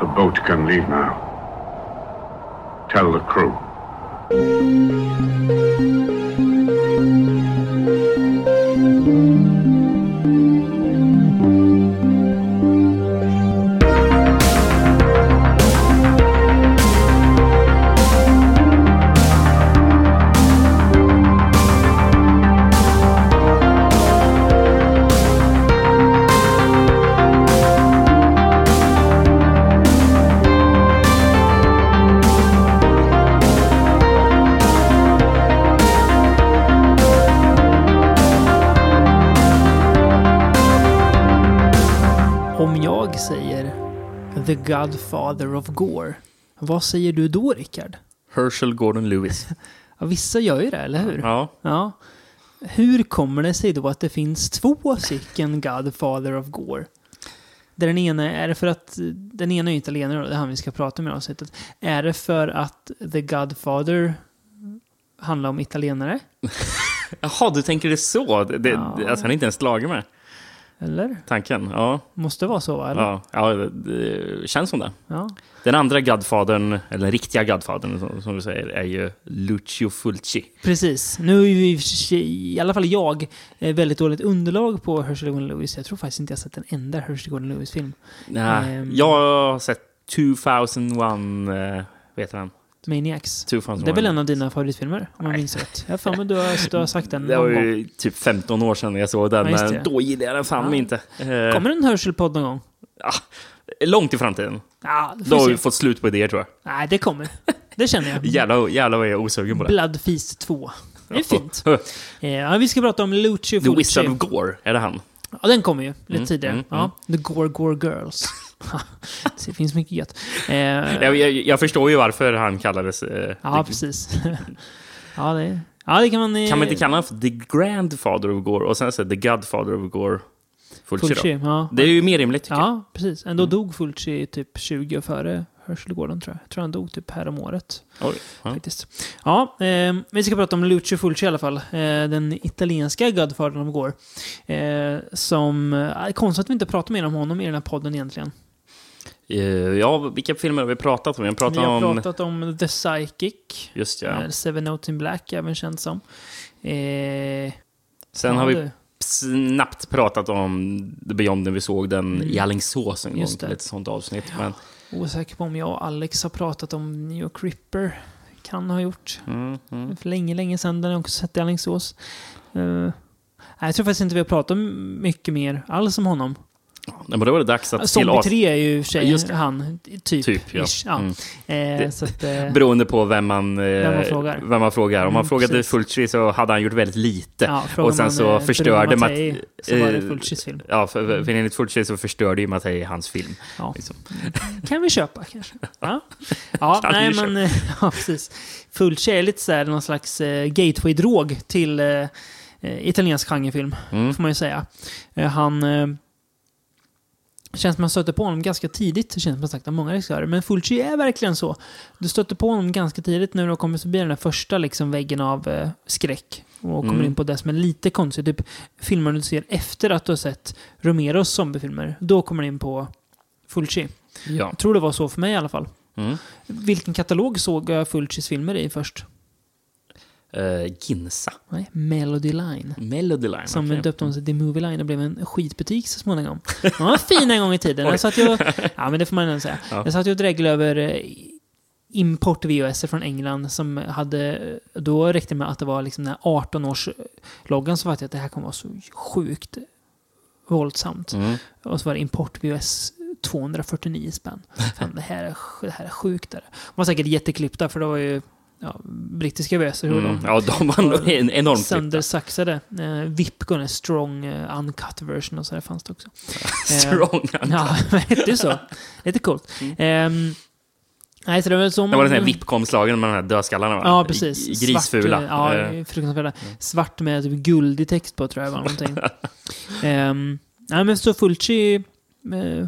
The boat can leave now. Tell the crew. Godfather of Gore, vad säger du då, Rickard? Herschel Gordon Lewis. Ja, vissa gör ju det, eller hur? Ja. Ja. Hur kommer det sig då att det finns två stycken Godfather of Gore? Där den ena, är det för att den ena är italienare, det är han vi ska prata med i avsnittet. Är det för att The Godfather handlar om italienare? Jaha, du tänker det så? Det, Ja. Alltså, han inte ens slagen med Eller? tanken. Ja, Måste vara så, va? Eller? ja, ja det, känns som det. Ja. Den andra Godfadern, eller den riktiga Godfadern som, som du säger, är ju Lucio Fulci. Precis. Nu är ju i alla fall jag, eh, väldigt dåligt underlag på Herschel Gordon Lewis. Jag tror faktiskt inte jag sett en enda Herschel Gordon Lewis-film. Nej, Ehm. jag har sett 2001, eh, vet han? Maniacs. 2001. Det är väl en av dina favoritfilmer, om jag minns rätt? Jag för mig du har, du har sagt den Det var någon gång. ju typ 15 år sedan jag såg den, Ja, just men det. då gillade jag den fan Ja. inte. Eh, Kommer en Herschel-podd någon gång? ja, långt i framtiden. Ja, det Då får har vi vi se. fått slut på idéer tror jag. Nej, det kommer. Det känner jag. Jävlar, jävlar vad jag är osugen på det. Blood Feast 2. Det är fint. Eh, Ja, vi ska prata om Lucio The Wizard of Gore, är det han? Ja, den kommer ju lite Mm, tidigare. mm, ja, The Gore Gore Girls. det finns mycket gött. Eh, Jag, jag, jag förstår ju varför han kallades... Eh, ja, precis. ja, det, ja, det kan man... eh, kan man inte kalla honom för The Grandfather of Gore och sen så The Godfather of Gore Fulci, Fulci? Ja. Det är ju mer rimligt tycker jag. ja, precis. Ändå dog Fulci typ 20 år före Herschel Gordon, tror jag. Jag tror han dog typ här om året. Oj, ja. faktiskt. Ja, eh, vi ska prata om Lucio Fulci i alla fall. Eh, den italienska Godfathern of Gore. Eh, som... Eh, konstigt att vi inte pratar mer om honom i den här podden egentligen. Eh, ja, vilka filmer har vi pratat om? Vi har pratat vi har om... pratat om The Psychic. Just ja. eh, Seven Notes in Black, även känd som. Eh, Sen har vi det- snabbt pratat om The Beyond när vi såg den i Alingsås en gång. Mm. Just det. Ett sånt avsnitt. Men, Osäker på om jag och Alex har pratat om New York Ripper. Kan ha gjort. mm, mm. För länge, länge sedan. Den har jag också sett i Alingsås. Nej, jag tror faktiskt inte vi har pratat mycket mer alls om honom. Nej, men då var det dags att till Zombie as- 3 är ju för sig Just det. han, typ. Typ, ja. ja. Mm. Eh, Det- att, eh, Beroende på vem man, eh, Vem man frågar. Vem man frågar. Om man Mm, frågade precis. Fulci så hade han gjort väldigt lite. ja, och sen man, så eh, förstörde Bruno Matt- Mattei så var det eh, Fulcis film. Ja, för, för enligt Fulci så förstörde ju Mattei hans film. Ja. Liksom. Kan vi köpa kanske? Ja, ja nej men... Ja, precis. Fulci är lite så här någon slags eh, gateway-drog till italiensk genrefilm, Mm. får man ju säga. Han... Eh, känns som man stöter på honom ganska tidigt, det känns som sagt av många regissörer. Men Fulci är verkligen så. Du stöter på honom ganska tidigt när du har kommit förbi den där första liksom, väggen av eh, skräck. Och kommer Mm. in på det som är lite konstigt. Typ filmer du ser efter att du har sett Romeros zombiefilmer. Då kommer du in på Fulci. Ja. Jag tror det var så för mig i alla fall. Mm. Vilken katalog såg jag Fulcis filmer i först? Eh, Ginsa. Nej, Melody Line. Melody Line. Som okej. döpte om sig till Movie Line och blev en skitbutik så småningom. De var fina en gång i tiden. Jag satt ju och, ja, men det får man ändå säga. Ja. Jag satt ju och dreglade över eh, import-VHS från England som hade... Då räckte det med att det var liksom den här 18-års-loggan så var det att det här kommer vara så sjukt våldsamt. Mm. Och så var det import-VHS 249 spänn. Fan, det, här är, det här är sjukt. Där. De var säkert jätteklippta för det var ju ja, brittiska VHS. Hur Mm. Ja, de var nog en- enormt söndersaxade. Eh, Vipcon, en strong eh, uncut version och så där fanns det också. Strong. Ja, det hette så. Lite coolt. Ehm, nej, så det var som... Det var den här VIP-komslagen med de här dödskallarna va? Ja, precis. Grisfula. Svart, eh, ja, Eh, fruktansvärda. Svart med typ guldig text på, tror jag var någonting. um, nej, men så Fulci eh,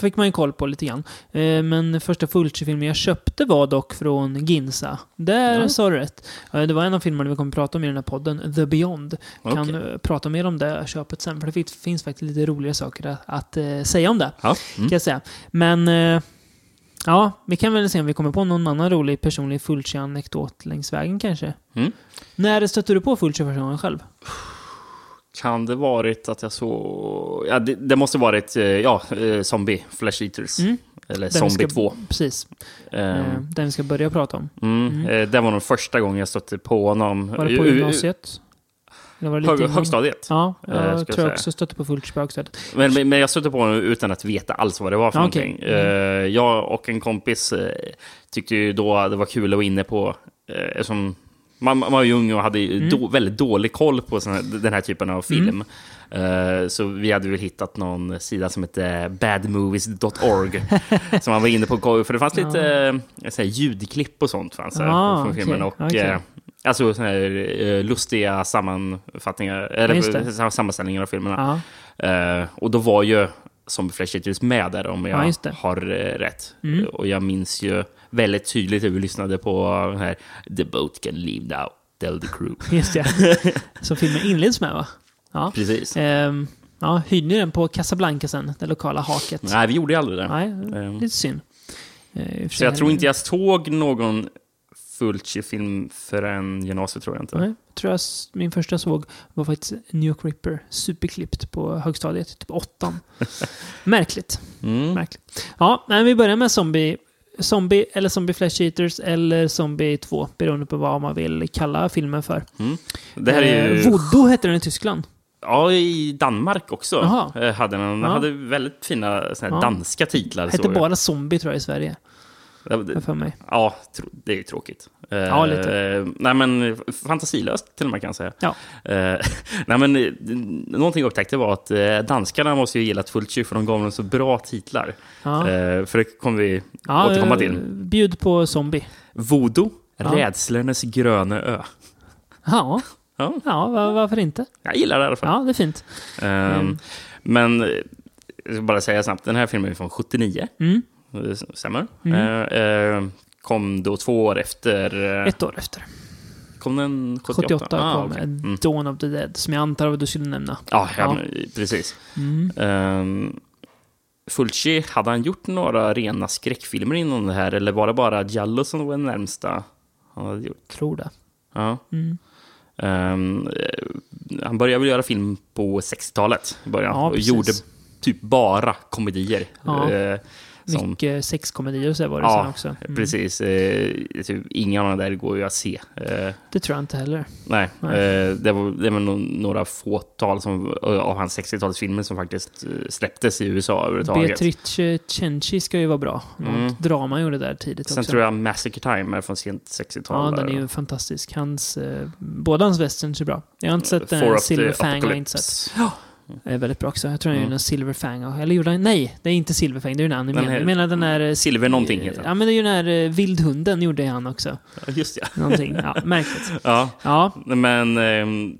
fick man ju koll på lite grann. Eh, men första Fulci-filmen jag köpte var dock från Ginza. Där Ja. sa du rätt. Eh, det var en av filmerna vi kommer prata om i den här podden, The Beyond. Kan Okej. eh, prata mer om det köpet sen, för det finns, faktiskt lite roliga saker att, att eh, säga om det Ja. kan Mm. jag säga. Men... Ja, vi kan väl se om vi kommer på någon annan rolig personlig Fulci-anekdot längs vägen kanske. Mm. När stötte du på Fulci första gången själv? Kan det varit att jag såg... Ja, det, det måste varit eh, ja, eh, Zombie, Flash Eaters. Mm. Eller Den Zombie ska- 2. Precis. Eh, Den vi ska börja prata om. mm. Eh, det var nog första gången jag stötte på honom. Var det på gymnasiet? Eller var det lite Hög, högstadiet. Ja, jag tror jag också stötte på Fulci på högstadiet. Men, men jag stötte på honom utan att veta alls vad det var för okej. någonting. Eh, jag och en kompis tyckte ju då det var kul att vara inne på, eftersom man, man var ju ung och hade Mm. då, väldigt dålig koll på här, den här typen av film. Eh, så vi hade väl hittat någon sida som hette badmovies.org som man var inne på. För det fanns lite eh, så här, ljudklipp och sånt fanns Ah, från filmen. Och, okej. eh, Alltså såna här eh, lustiga sammanfattningar, eller sammanställningar av filmerna. Ja, Eh, och då var ju som Flash Eaters med där om Ja, jag det. har eh, rätt. Mm. Och jag minns ju väldigt tydligt hur vi lyssnade på den här The boat can leave now, tell the crew. just det. Som filmen inleds med va? Ja. Precis. Ehm, ja, hyrde ni den på Casablanca sen? Det lokala haket? Nej, vi gjorde ju aldrig det. Nej, Ehm, lite synd. Eh, för Så jag tror inte jag såg någon Fulci-film förrän gymnasiet, tror jag inte. Nej, jag tror jag min första såg var faktiskt New York Ripper, superklippt på högstadiet, typ åttan. Märkligt. Mm. Märkligt. Ja, men vi börjar med Zombie. Zombie eller Zombie Flash Eaters eller Zombie 2, beroende på vad man vill kalla filmen för. Mm. Det här är ju... Eh, Voodoo hette den i Tyskland. Ja, i Danmark också eh, hade den. Ja. hade väldigt fina Ja. danska titlar. Hette bara Zombie tror jag i Sverige. Det- för mig. Ja, det är ju tråkigt. Eh, Ja, lite. nej, men fantasilöst till och med kan jag säga. Ja. Eh, nej, men eh, någonting jag upptäckte var att eh, danskarna måste ju gilla Fulci för de gav dem så bra titlar. Ja. Eh, för det kommer vi Ja, återkomma eh, till. Bjud på Zombie. Voodoo, Ja. rädslornas gröna ö. Ja, Ja, ja va- varför inte? jag gillar det i alla fall. Ja, det är fint. Ehm, Mm. Men eh, jag ska bara säga snabbt, den här filmen är från 79. Mm. Det stämmer. Mm. Eh, eh, kom då två år efter... eh, Ett år efter. Kom den 78? 78 Ah, kom okej. mm. Dawn of the Dead, som jag antar att du skulle nämna. Ja, ja, Ja. precis. Mm. Um, Fulci, hade han gjort några rena skräckfilmer inom det här eller var det bara Giallo som var den närmsta han hade gjort? Tror det. Ja. Mm. Eh, han började väl göra film på 60-talet i början Ja, och gjorde typ bara komedier. Ja. Eh, som, Mycket sexkomedier och så var det Ja, sen också. Mm. precis. Eh, typ, inga av de där går ju att se. Eh, Det tror jag inte heller. nej, Nej. Eh, det var, det var nog några fåtal som, av hans 60-talsfilmer som faktiskt eh, släpptes i USA överhuvudtaget. Beatrice Cenci ska ju vara bra. Något Mm. drama gjorde där tidigt Sen också. tror jag Massacre Time är från sent 60-tal. Ja, den är där. ju fantastisk. Hans, eh, båda hans westerns är bra. Jag har inte sett den. Silver Fang har jag inte sett. Apocalypse. Det är väldigt bra också. Jag tror han Mm. gjorde en Silver Fang. och- Eller gjorde han? Nej, det är inte Silver Fang. Det är ju den Den animerade. här- Jag menar den där... eh, Silver någonting heter den. Ja, men det är ju den här eh, Vildhunden gjorde han också. Just ja. Någonting. Ja, märkligt. ja. Ja, Men... ehm,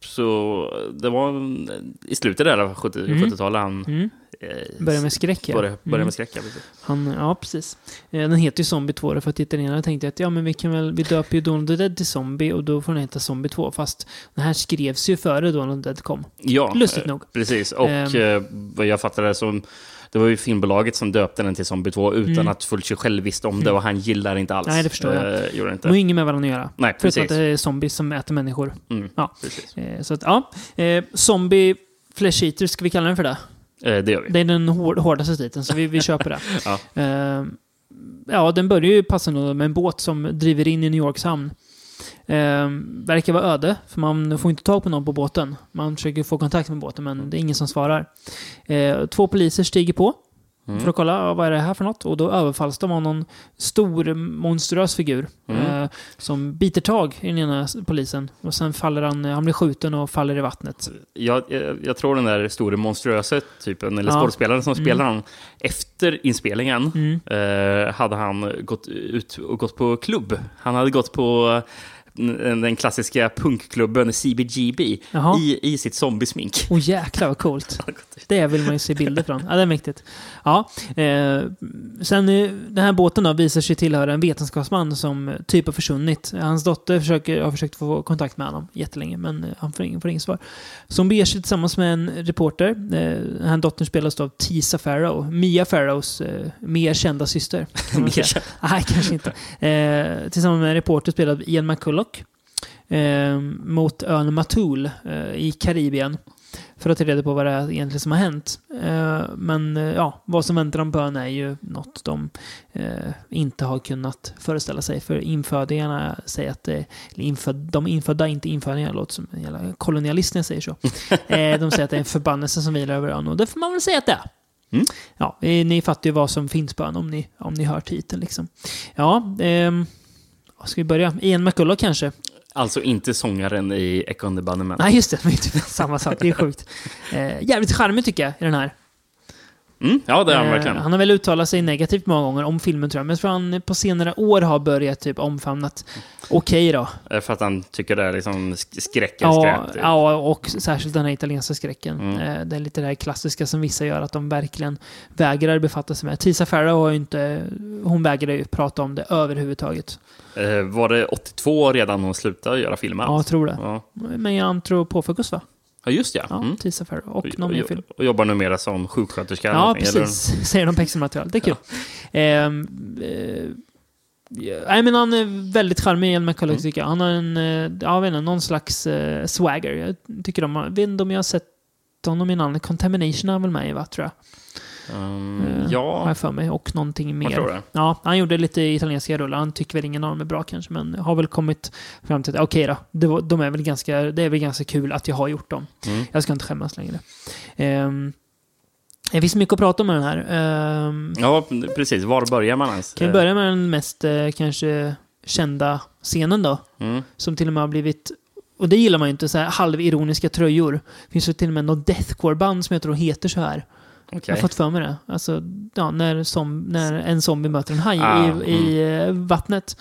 så det var en- i slutet där av 70, Mm. 70-talet han mm. Eh, börjar med skräck ja. började Mm. med skräck. ja, precis. Han, ja, precis. Eh, Den heter ju Zombie 2 för att italienarna tänkte att ja, men vi kan väl, vi döper ju of the Dead till Zombie och då får den heta Zombie 2. Fast den här skrevs ju före of the Dead kom. Ja, Lustigt eh, nog. Precis, och Ehm. eh, vad jag fattade så det var ju filmbolaget som döpte den till Zombie 2 utan Mm. att Fulci själv visste om det och han gillar inte alls. Nej, det förstår jag. Eh, gjorde han De har inte. inget med varandra att göra. Nej, Förutom att precis. det är zombies som äter människor. Mm, Ja. precis. Eh, Så att, ja. Eh, Zombie Flesh Eater, ska vi kalla den för det? Eh, det gör vi. Det är den hår, hårdaste titeln, så vi, vi köper det. Ja. Eh, ja, den börjar ju passande med en båt som driver in i New Yorks hamn. Eh, verkar vara öde, för man får inte tag på någon på båten. Man försöker få kontakt med båten, men det är ingen som svarar. Eh, två poliser stiger på Mm. för att kolla ja, vad är det här för något. Och då överfalls de av någon stor monstruös figur Mm. eh, som biter tag i den ena polisen. Och sen faller han, han blir skjuten och faller i vattnet. Jag, jag, jag tror den där store monstruösa typen, eller Ja. skådespelaren som Mm. spelar honom, efter inspelningen Mm. eh, hade han gått ut och gått på klubb. Han hade gått på den klassiska punkklubben CBGB Jaha. i, i sitt zombiesmink. Åh jäklar vad coolt. Det vill man ju se bilder från. Ja, det är mäktigt. Ja, eh, sen eh, den här båten då visar sig tillhöra en vetenskapsman som eh, typ har försvunnit. Hans dotter försöker, har försökt få kontakt med honom jättelänge, men eh, han får ingen, får ingen svar. Så hon beger sig tillsammans med en reporter. Eh, den här dottern spelas av Tisa Farrow, Mia Farrows eh, mer kända syster. Mer säga. känd. Nej, kanske inte. Eh, tillsammans med en reporter spelad av Ian McCulloch. Eh, mot ön Matul eh, i Karibien. För att ta reda på vad det är egentligen som har hänt. Eh, men eh, ja, vad som väntar dem på ön är ju något de eh, inte har kunnat föreställa sig. För infödingarna säger att det, eller inföd, de infödda, inte infödingar, låter som en jävla kolonialist när jag säger så. eh, de säger att det är en förbannelse som vilar över ön och det får man väl säga att det är. Mm. Ja, eh, ni fattar ju vad som finns på ön om ni, om ni hör titeln liksom. Ja, ehm, vad ska vi börja? Ian McCulloch kanske? Alltså inte sångaren i Echo and the Bunnymen. Nej, just det. Det är typ samma sak. Det är sjukt. Eh, jävligt charmig tycker jag i den här. Mm, ja, det är han Eh, verkligen. han har väl uttalat sig negativt många gånger om filmen tror jag. Men jag tror han på senare år har börjat typ omfamnat okej då. Eh, För att han tycker det är liksom sk- skräck Ja, skräp. typ. ja, och särskilt den här italienska skräcken. Mm. Eh, det är lite det här klassiska som vissa gör, att de verkligen vägrar befatta sig med. Tisa Farrow har ju inte... Hon vägrar ju prata om det överhuvudtaget. Eh, Var det 82 redan hon slutade göra filmer? Ja, jag tror det. Ja. Men jag Focus va? Ja, just. Ja, Mm. Tisa Farrow. Och någon mer film. och, jobbar numera som sjuksköterska. Ja, eller? precis. Säger de på extra. Det är kul. Ehm, eh, ja, nej, men han är väldigt charmig, Ian McCulloch, Mm. tycker jag. Han har en, eh, ja, jag vet inte, någon slags eh, swagger. Jag tycker de har, vet inte om jag har sett honom i namnet. Contamination är väl med i, va, tror jag. Um, Eh, Har ja, jag för mig. Och någonting jag tror mer. det. Ja, han gjorde lite italienska rullar. Han tycker väl ingen av dem är bra kanske, men har väl kommit fram till att okej då, det, var, de är väl ganska, det är väl ganska kul att jag har gjort dem. Mm. Jag ska inte skämmas längre. Um, det finns mycket att prata om med den här. Ehm, Ja, precis. Var börjar man ens? kan vi börja med den mest eh, kanske kända scenen då? Mm. Som till och med har blivit, och det gillar man ju inte, så här halvironiska tröjor. Det finns ju till och med något deathcore-band som jag tror heter så här. Jag Okej. har fått för mig det. Alltså, ja, när, som, när en zombie möter en haj Ah, i, i eh, vattnet.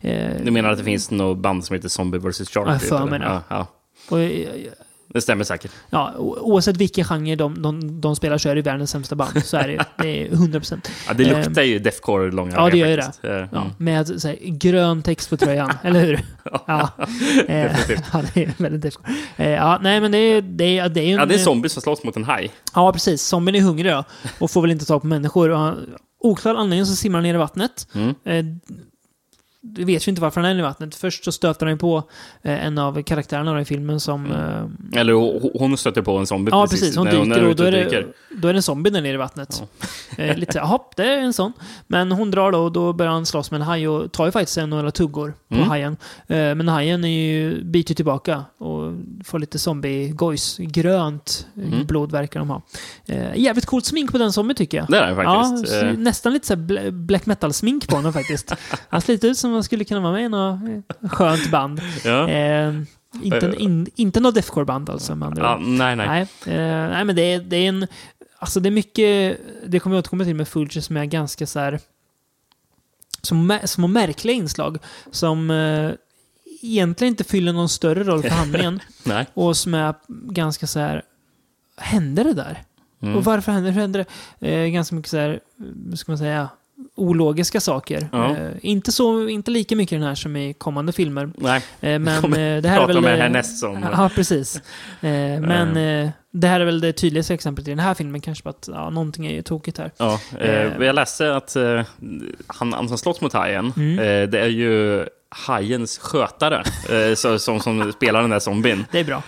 Eh, Du menar att det finns något band som heter Zombie vs. Shark? Ja, jag typ, för mig det. Ja, ja, och, eh, det stämmer säkert. ja, oavsett vilken genre de, de, de spelar så är det världens sämsta band. Så är det. Det är 100%. Ja, det Ehm, luktar ju Deathcore långa ja, det gör ju faktiskt. Eh, Ja, mm. med så här, grön text på tröjan, eller hur? Ja, eh, definitivt. ja det är väldigt deathcore. Eh, Ja, nej men det är, det är, det är en... Ja, det är zombies som slåss mot en haj. Ja, precis. Zombien är hungrig då, och får väl inte tag på människor. Oklar anledning så simmar han ner i vattnet. Mm. Du vet ju inte varför han är i vattnet. Först så stöter han ju på eh, en av karaktärerna i filmen som... Eh, Eller ho- hon stöter på en zombie ja, precis. Hon dyker är och då är, det, då är det en zombie där nere i vattnet. Eh, lite så här, jaha, det är en sån. Men hon drar då och då börjar han slåss med en haj och tar ju faktiskt en några tuggor på Mm. hajen. Men hajen är ju, biter tillbaka och får lite zombie-gojs. Grönt Mm. blod verkar de ha. Jävligt coolt smink på den zombie tycker jag. Det är det Ja, faktiskt. Eh, nästan lite så black metal-smink på honom faktiskt. Han ser lite ut som han skulle kunna vara med i något eh, skönt band. ja. Eh, inte, in, inte något deathcore-band alltså andra ja, ord. nej, nej. Nej, eh, nej men det är, det är en... Alltså det är mycket... Det kommer jag återkomma till med Fulger som är ganska så här... Små märkliga inslag som eh, egentligen inte fyller någon större roll för handlingen. och som är ganska så här... Hände det där? Mm. Och varför hände, hur hände det? Eh, ganska mycket så här, ska man säga, ologiska saker. Ja. Eh, inte, så, inte lika mycket den här som i kommande filmer. nej. Eh, men kommer eh, det här är väl... om det eh, härnäst som- Ja, precis. Eh, men eh, det här är väl det tydligaste exemplet i den här filmen kanske på att ja, någonting är ju tokigt här. Ja, jag läste att han, han som slåss mot hajen, Mm. det är ju hajens skötare så, som, som spelar den där zombien. Det är bra.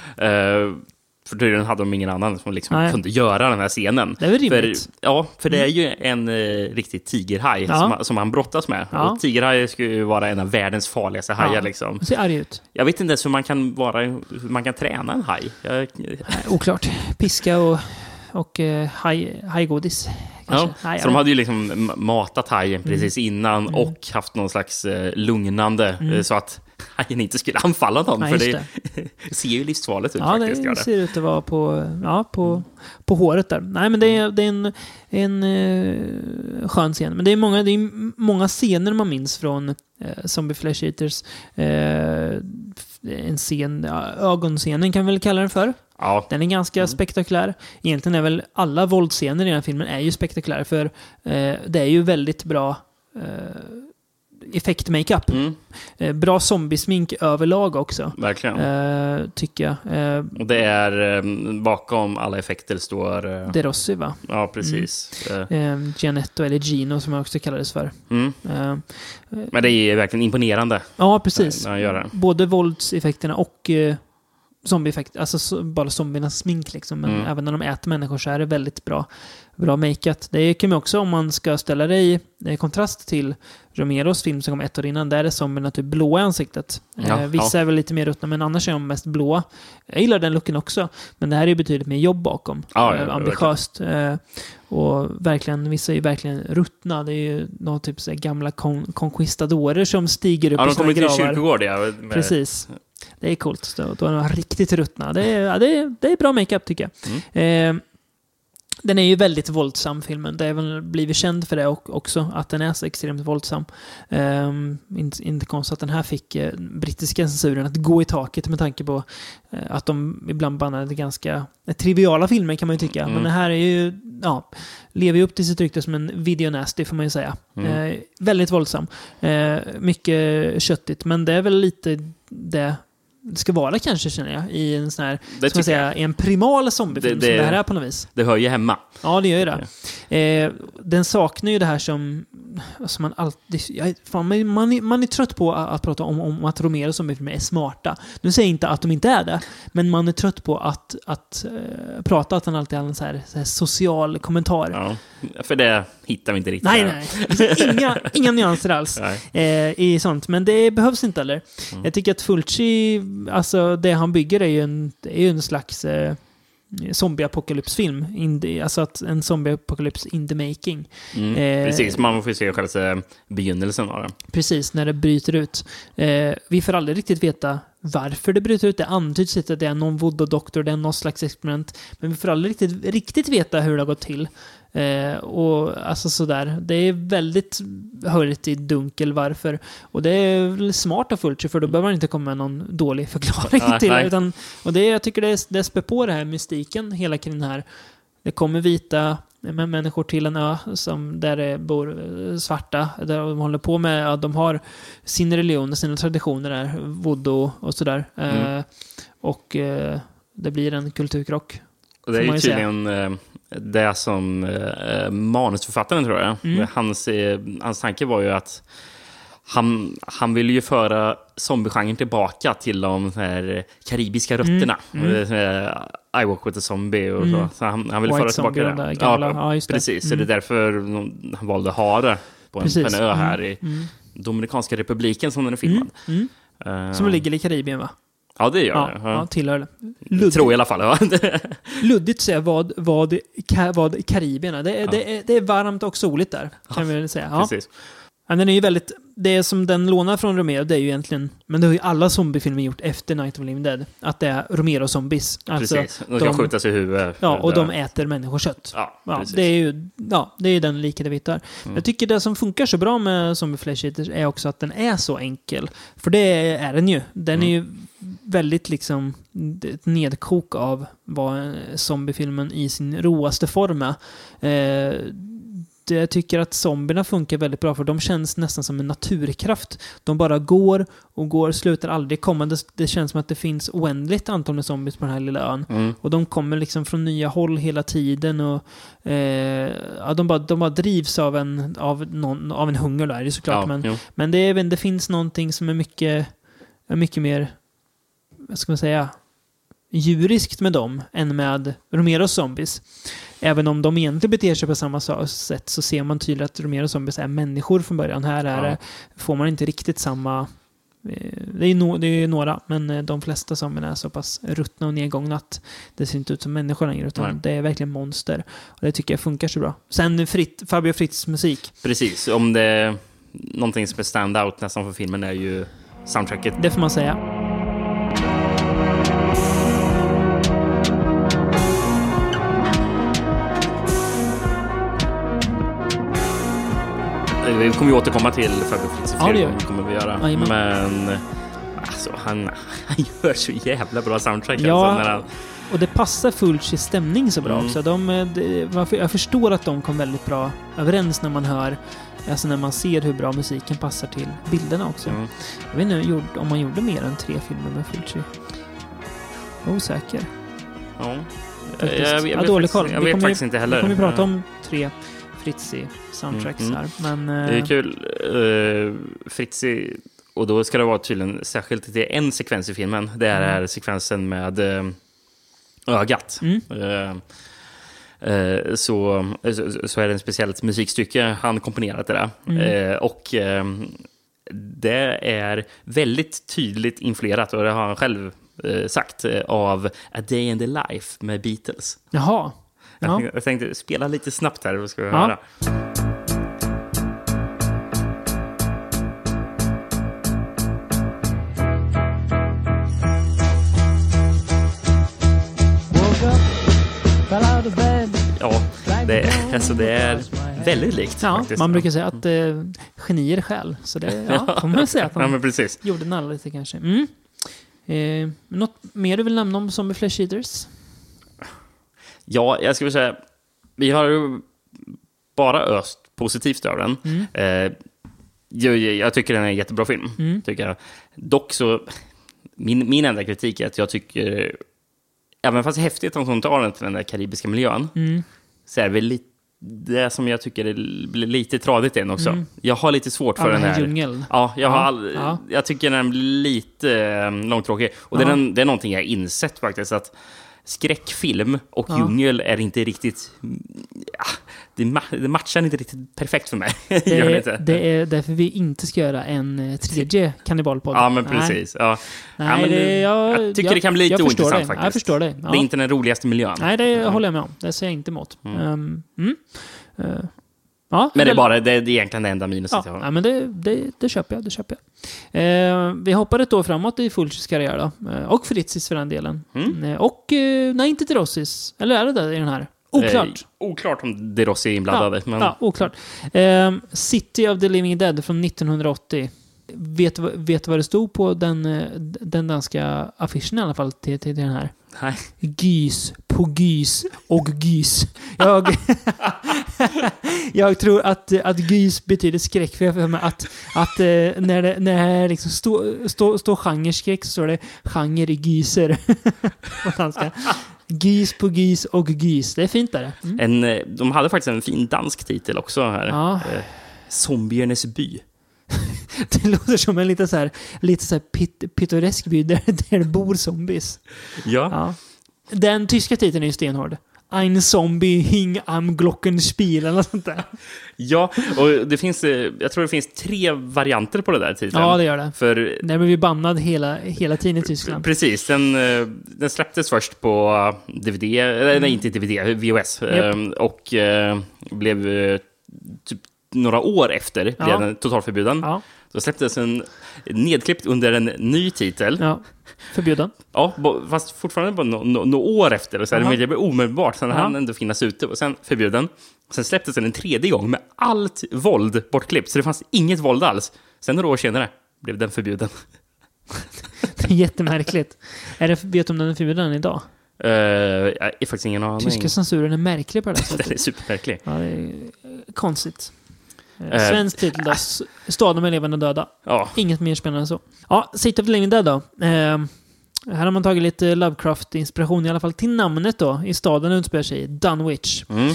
För tydligen hade de ingen annan som liksom Nej. kunde göra den här scenen. Det är väl För, rimligt. ja, för det är ju en eh, riktig tigerhaj Ja. som, som han brottas med. Ja. Och tigerhaj skulle ju vara en av världens farligaste hajar. Ja. Liksom. Ser arg ut. Jag vet inte ens hur man kan, vara, hur man kan träna en haj. Jag, Oklart. Piska och, och eh, haj, hajgodis. ja. Nej, så de hade ju liksom matat hajen precis Mm. innan och haft någon slags eh, lugnande eh, så att hajen inte skulle anfalla dem. Ja, för just det, ser ju livsfarligt ut Ja, faktiskt. det ser ut att vara på, ja, på, på håret där. Nej, men det är, det är en, en eh, skön scen. Men det är, många, det är många scener man minns från eh, Zombie Flesh Eaters. Eh, en scen, ögonscenen kan vi väl kalla den för. Ja, Den är ganska spektakulär. Egentligen är väl alla våldsscener i den här filmen är ju spektakulära för eh, det är ju väldigt bra eh, effekt-makeup. mm, Eh, bra zombiesmink överlag också. verkligen. Eh, tycker jag. Eh, Och det är eh, bakom alla effekter står... Eh, De Rossi va? ja, precis. Eh, Eh, Gianetto, eller Gino som jag också kallades för. Mm. Men det är verkligen imponerande ja, precis. när det. Både våldseffekterna och zombieeffekter. Alltså så, bara zombiernas smink liksom. Men Mm. även när de äter människor så är det väldigt bra, bra makeat. Det kan man också om man ska ställa det i eh, kontrast till Romeros film som kom ett år innan. Där är zombierna typ blåa i ansiktet. Ja, eh, vissa är väl lite mer ruttna, men annars är de mest blåa. Jag gillar den looken också. Men det här är betydligt mer jobb bakom. Ja, ja, eh, ambitiöst. Eh, och verkligen, vissa är ju verkligen ruttna. Det är ju någon typ så gamla kon conquistadorer som stiger upp Ja, de sina kommer till en gravar. kyrkogård, ja. Med, Precis. Det är coolt. Då, då är de riktigt ruttna. Det är, ja, det är, det är bra makeup tycker jag. Mm. Den är ju väldigt våldsam, filmen. Det är väl blivit känd för det och- också, att den är så extremt våldsam. Ehm, inte, inte konstigt att den här fick eh, brittiska censuren att gå i taket med tanke på eh, att de ibland bannade ganska eh, triviala filmer kan man ju tycka. Mm. Men det här är ju, ja, lever ju upp till sitt rykte som en video nasty får man ju säga. Mm. Eh, väldigt våldsam. Eh, mycket köttigt, men det är väl lite det det ska vara kanske känner jag i en sån här, Det ska man säga, i en primal zombiefilm Det- som det- det här är på något vis. Det hör ju hemma. Ja, det gör ju det. Eh, den saknar ju det här som, som man alltid... Jag, fan, man, man, är, man är trött på att, att prata om, om att Romero zombiefilmer är smarta. Nu säger jag inte att de inte är det, men man är trött på att, att eh, prata att han alltid har en så här, så här social kommentar. Ja. För det hittar vi inte riktigt. Nej, här. nej. Finns inga, inga nyanser alls eh, i sånt. Men det behövs inte heller. Mm. Jag tycker att Fulci, alltså det han bygger är ju en, är ju en slags eh, zombie-apokalypsfilm. Alltså att en zombie-apokalyps in the making. Mm. Eh, Precis, man får se själva begynnelsen av det. Precis, när det bryter ut. Eh, vi får aldrig riktigt veta varför det bryter ut. Det antyds lite att det är någon voodoo-doktor, det är någon slags experiment. Men vi får aldrig riktigt, riktigt veta hur det har gått till. Eh, och alltså sådär. Det är väldigt höljt i dunkel varför. Och det är väl smart av Fulci, för då behöver man inte komma med någon dålig förklaring Nej, till det. Utan, och det, jag tycker det, det spär på det här mystiken, hela kring den här. Det kommer vita med människor till en ö som, där det bor eh, svarta. Där de håller på med, ja, de har sin religion och sina traditioner där, voodoo och sådär. Mm. Eh, och eh, det blir en kulturkrock. Och det är ju tydligen eh, det som eh, manusförfattaren, tror jag, Mm. hans, eh, hans tanke var ju att han, han ville ju föra zombiegenren tillbaka till de här karibiska rötterna. Mm. Mm. I walk with a zombie och Mm. så. så han, han ville White föra tillbaka de det. där. Ja, det. precis. Så Mm. det är därför de- han valde att ha det på en, på en ö här Mm. i Mm. Dominikanska republiken som den är filmad. Mm. Eh, Som ligger i Karibien va? Ja, det gör Ja, det. ja, Ja. tillhör det. Luddigt, tror i alla fall. Ja. luddigt säga vad, vad, ka, vad Karibien är. Det, är, Ja. det, är, det är varmt och soligt där, kan vi väl säga. Precis. Men den är ju väldigt... Det som den lånar från Romero, det är ju egentligen... Men det har ju alla zombiefilmer gjort efter Night of Living Dead. Att det är Romero-zombies. Alltså, precis. De de- skjutas i huvudet. Ja, och de äter människokött. Ja, Ja, det är ju ja, det är den likhet vi hittar. Mm. Jag tycker det som funkar så bra med Zombie Flesh Eaters är också att den är så enkel. För det är den ju. Den är ju väldigt liksom ett nedkok av vad eh, zombiefilmen i sin råaste form är. Eh, jag tycker att zombierna funkar väldigt bra för de känns nästan som en naturkraft. De bara går och går, slutar aldrig komma. Det, det känns som att det finns oändligt antal med zombies på den här lilla ön. Mm. Och de kommer liksom från nya håll hela tiden och eh, ja, de, bara, de bara drivs av en, av någon, av en hunger där, det är såklart. Ja, men jo. men det, är, det finns någonting som är mycket, mycket mer, vad ska man säga, djuriskt med dem än med Romeros zombies. Även om de egentligen beter sig på samma sa- sätt så ser man tydligt att Romeros zombies är människor från början. Här är Ja. får man inte riktigt samma... eh, Det är, no, det är några, men eh, de flesta zombierna är så pass ruttna och nedgångna att det ser inte ut som människor längre, utan Nej. det är verkligen monster. Och det tycker jag funkar så bra. Sen Fritt, Fabio Fritz musik. Precis, om det är någonting som är stand-out nästan för filmen är ju soundtracket. Det får man säga. Vi kommer ju återkomma till Farbror Fritz Ja, det kommer vi göra. Jajamän. Men alltså, han, han gör så jävla bra soundtrack. Ja, alltså, när han, och det passar Fulcis stämning så bra Mm. också. De, eh, de, jag förstår att de kom väldigt bra överens när man hör, alltså när man ser hur bra musiken passar till bilderna också. mm. Jag vet inte om man gjorde mer än tre filmer med Fulci. Jag är osäker. Ja. Faktiskt. Jag, jag, Ja, vet dålig koll. Jag Vi vet kommer faktiskt inte heller. Vi kommer ju prata om tre Fritzi soundtracks Mm, mm. här. Men... Det är eh, kul. Uh, Fritzi, och då ska det vara tydligen särskilt till en sekvens i filmen. Det är Mm. sekvensen med eh, ögat. Mm. Eh, så, så, så är det en speciellt musikstycke han komponerat det. Mm. Eh, och det är väldigt tydligt influerat, och det har han själv sagt, av A Day in the Life med Beatles. Jaha. Jag, Ja. tänkte, jag tänkte spela lite snabbt här, vad ska vi Ja. höra? Ja, det, är- alltså det är väldigt likt Ja, faktiskt. man brukar säga att eh, genier själv. Så det ja, får man säga att Ja, han men precis. gjorde nalla lite kanske. Mm. Eh, något mer du vill nämna om Zombie Flesh Eaters? Ja, jag skulle säga, vi har bara öst positivt över den. Mm. Eh, jag, jag tycker den är en jättebra film. Mm. Tycker jag. Dock så, min, min enda kritik är att jag tycker, även fast det är häftigt att de tar den till den där karibiska miljön, Mm. så är det väl lite det som jag tycker är, blir lite tradigt i den också. Mm. Jag har lite svårt för All den här djungeln. Ja, jag, har Ja, all, ja. jag tycker den blir lite eh, långtråkig. Och det, är Ja. det är någonting jag har insett faktiskt. att Skräckfilm och Ja. djungel är inte riktigt... Ja, det, ma- det matchar inte riktigt perfekt för mig. Det Gör det är, inte. det är därför vi inte ska göra en eh, tredje kannibalpodd. Ja, men Nej. precis. Ja. Nej, Ja, men det, jag, jag tycker jag, det kan bli lite ointressant faktiskt. Jag förstår det. Det är inte den roligaste miljön. Nej, det Ja. håller jag med om. Det säger jag inte emot. Mm. Ehm, mm. Eh, ja, Men det är bara det är egentligen det enda minuset Ja, jag har. ja, men det, det, det köper jag. Det köper jag. Eh, vi hoppar ett år framåt i Fulcis karriär då. Eh, och Fritzis för den delen. Mm. Eh, och, eh, nej inte till Rossis. Eller är det det i den här? Oklart. Eh, oklart om De Rossi är inblandade. men... Ja, oklart. Eh, City of the Living Dead från 1980. Vet du vad- vet du vad det stod på den, den danska affischen i alla fall till, till den här? Nej. Gys på gys och gys. Jag, jag tror att, att gys betyder skräck. För jag för mig att, att eh, när det, när det liksom står stå, stå genreskräck så står det genre i gyser. på danska. Gys på gys och gys. Det är fint där. Mm. En, eh, de hade faktiskt en fin dansk titel också här. Ja. Eh, Zombiernas by. Det låter som en lite så här, lite så här pit, pittoresk by där, där det bor zombies. Ja. Ja. Den tyska titeln är ju stenhård. Ein Zombie hing am Glockenspiel eller sånt där. Ja, och det finns, eh, jag tror det finns tre varianter på det där titeln. Ja, det gör det. För Den blev ju bannad hela, hela tiden i Tyskland. Precis, den, eh, den släpptes först på DVD, eller nej inte DVD, VHS. Mm. Eh, Och eh, blev eh, typ några år efter Ja. blev den totalförbjuden. Ja, Då släpptes den nedklippt under en ny titel. Ja. ja. Förbjuden. bo- fast fortfarande bara några no, no år efter. Så här, Jaha. det blev omedelbart, sen Ja. hann den ändå finnas ute. Och sen förbjuden. Sen släpptes den en tredje gång med allt våld bortklippt. Så det fanns inget våld alls. Sen några år senare blev den förbjuden. Det är jättemärkligt. Är det, vet du om den är förbjuden idag? Uh, jag har faktiskt ingen aning. Tyska censuren är märklig på det här Den är sättet. supermärklig. Ja, det är konstigt. Eh, Svensk titel då. Staden med levande döda. Ja, Inget mer spännande än så. Ja, City of the Living Dead då. Eh, här har man tagit lite Lovecraft-inspiration, i alla fall till namnet då, i staden utspelar sig Dunwich. mm.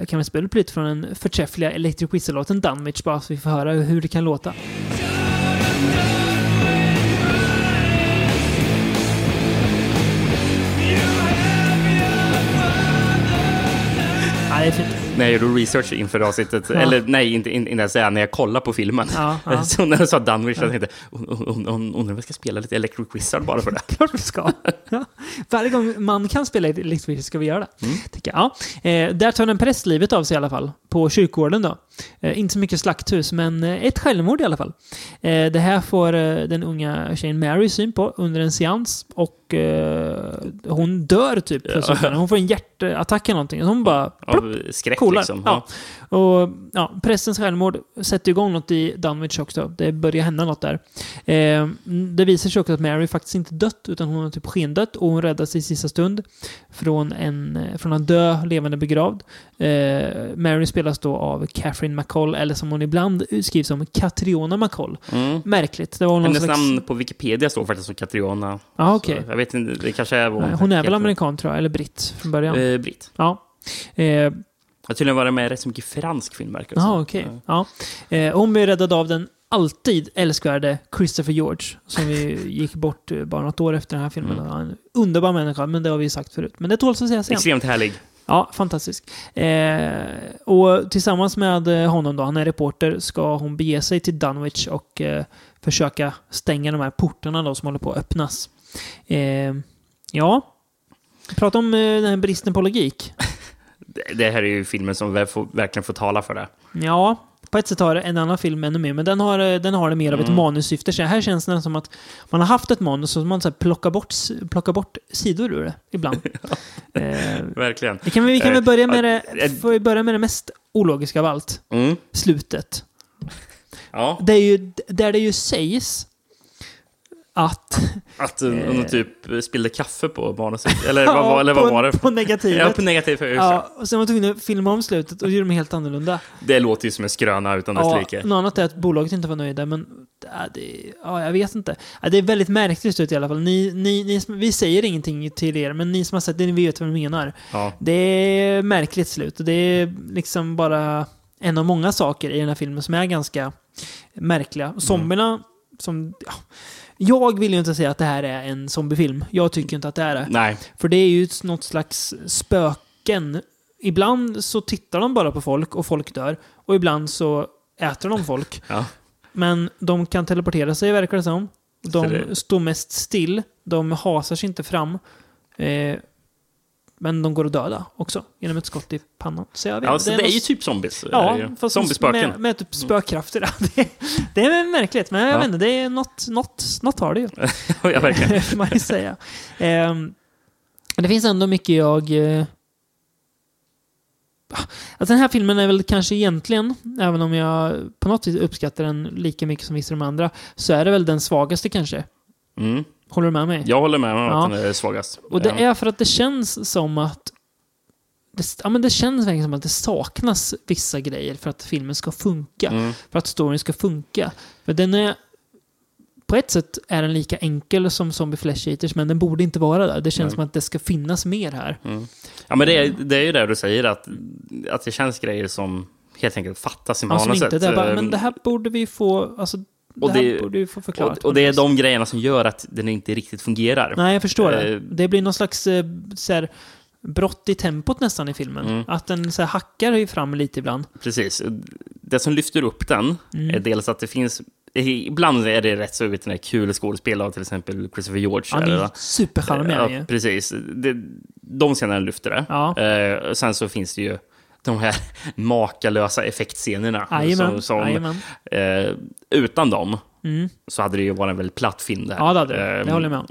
Eh, kan vi spela upp lite från den förträffliga Electric Whistle-låten Dunwich, bara så vi får höra hur det kan låta. Ja, det är fint. När jag gjorde research inför avsnittet, Ja. eller nej, inte, inte, säga när jag kollade på filmen. Ja, ja. Så när jag sa Dunwich, jag tänkte, undrar om jag ska spela lite Electric Wizard bara för det. Klart vi ska. Ja. Varje gång man kan spela Electric Whistle ska vi göra det. Mm. Tycker jag. Ja. Eh, där tar en präst livet av sig i alla fall. på kyrkogården då. Eh, inte så mycket slakthus, men eh, ett självmord i alla fall. Eh, det här får den unga tjejen Mary syn på under en seans och hon dör typ. Ja. Hon får en hjärtattack eller någonting. Hon bara plopp, Av skräck Coolar. liksom. Ja. Och ja, prästens självmord sätter igång något i Dunwich också. Det börjar hända något där. Det visar sig också att Mary faktiskt inte dött, utan hon har typ skendött och hon räddas i sista stund från, en, från att dö levande begravd. Mary spelas då av Catherine McCall, eller som hon ibland skrivs som Catriona McCall. Mm. Märkligt. Det var någon Hennes slags... namn på Wikipedia står faktiskt som Catriona. Okej. Så Jag vet inte, det kanske är Nej, Hon är väl amerikan tror jag, eller britt från början. Eh, Britt. Ja. Eh, Jag har tydligen varit med i rätt så mycket fransk film verkar. Jaha, okej. Ja. Eh, hon blev räddad av den alltid älskvärde Christopher George, som vi gick bort eh, bara något år efter den här filmen. Mm. En underbar människa, men det har vi sagt förut. Men det tåls att sägas igen. Extremt härlig. Ja, fantastisk. Eh, och tillsammans med eh, honom då, han är reporter, ska hon bege sig till Dunwich och eh, försöka stänga de här portarna då som håller på att öppnas. Eh, ja, prata om eh, den här bristen på logik. Det- här är ju filmen som verkligen får tala för det. Ja, på ett sätt har en annan film ännu mer, men den har, eh, den har det mer av ett Mm. manussyfte. Så här känns det som att man har haft ett manus och man så här plockar, bort, plockar bort sidor ur det ibland. eh, Verkligen. vi kan, vi kan väl Eh, börja med, det, eh, får vi börja med det mest ologiska av allt. Mm. Slutet. Ja, Det är ju, där det ju sägs att... att hon Eh. typ spillde kaffe på manuset. Eller vad, var- eller på, vad var det? På negativet. Ja, på negativ för Ja, och sen var man tvungen att filma om slutet och göra dem helt annorlunda. Det låter ju som en skröna utan dess Ja, like. något annat är att bolaget inte var nöjda, men ja, det, ja, jag vet inte. Ja, det är väldigt märkligt slut i alla fall. Ni, ni, ni, vi säger ingenting till er, men ni som har sett det, ni vet vad vi menar. Ja. Det är märkligt slut och det är liksom bara en av många saker i den här filmen som är ganska märkliga. Zombierna, som... Ja, jag vill ju inte säga att det här är en zombiefilm. Jag tycker inte att det är det. Nej, För det är ju något slags spöken. Ibland så tittar de bara på folk och folk dör. Och ibland så äter de folk. ja. Men de kan teleportera sig verkar det som. De det- står mest still. De hasar sig inte fram. Eh, men de går att döda också. Genom ett skott i pannan. Så jag vet, ja så det är ju något- typ zombies. är det Ja, ju. fast Zombiespöken. med, med typ spökkrafter. Det, det är märkligt, men jag Ja. vet inte. Det är något, något, något har det ju. ja, verkligen. man ju säga. Men det finns ändå mycket jag... eh, Alltså den här filmen är väl kanske egentligen, även om jag på något vis uppskattar den lika mycket som vissa av de andra, så är det väl den svagaste kanske. Mm. Håller du med mig? Jag håller med om Ja. att den är svagast. Och det Ja. är för att det känns som att det, ja, men det känns verkligen som att det saknas vissa grejer för att filmen ska funka. Mm. För att storyn ska funka. För den är... På ett sätt är den lika enkel som Zombie Flesh Eaters, men den borde inte vara där. Det känns Nej. som att det ska finnas mer här. Ja, men det är, det är ju det du säger, att, att det känns grejer som helt enkelt fattas i manuset. inte, det är bara, men det här borde vi få... Alltså, Och det- borde vi få förklarat. och, och det är de grejerna som gör att den inte riktigt fungerar. Nej, jag förstår det. Eh, Det blir någon slags eh, så här, brott i tempot nästan i filmen. Mm. Att den så här, hackar fram lite ibland. Precis. Det som lyfter upp den Mm. är dels att det finns... Ibland är det rätt så vet ni, kul skådespel av till exempel Christopher George. Han är är ja, precis. Det, de scenerna lyfter det. Ja. Eh, sen så finns det ju de här makalösa effektscenerna. Som, som, eh, utan dem Mm. så hade det ju varit en väldigt platt film det här. Ja, det hade det. Eh, Det håller jag med om.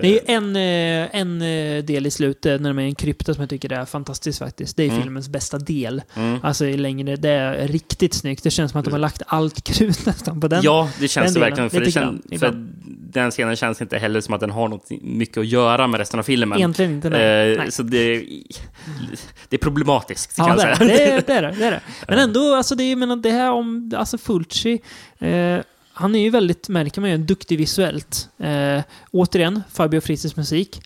Det är ju en, eh, en eh, del i slutet när de är i en krypta som jag tycker är fantastisk faktiskt. Det är Mm. filmens bästa del. Mm. Alltså längre, det är riktigt snyggt. Det känns som att de har lagt allt krut nästan på den. Ja, det känns det verkligen. För, det Lite kän, grann, för den scenen känns inte heller som att den har något mycket att göra med resten av filmen. Egentligen inte. Nej. Eh, nej. Så det, det är problematiskt, kan Ja, jag det är, säga. det, är, det, är det, det är det. Men ändå, alltså det, är- jag menar, det här om, alltså Fulci, eh, han är ju väldigt, märker man ju, duktig visuellt. Eh, återigen, Fabio Frizzis musik.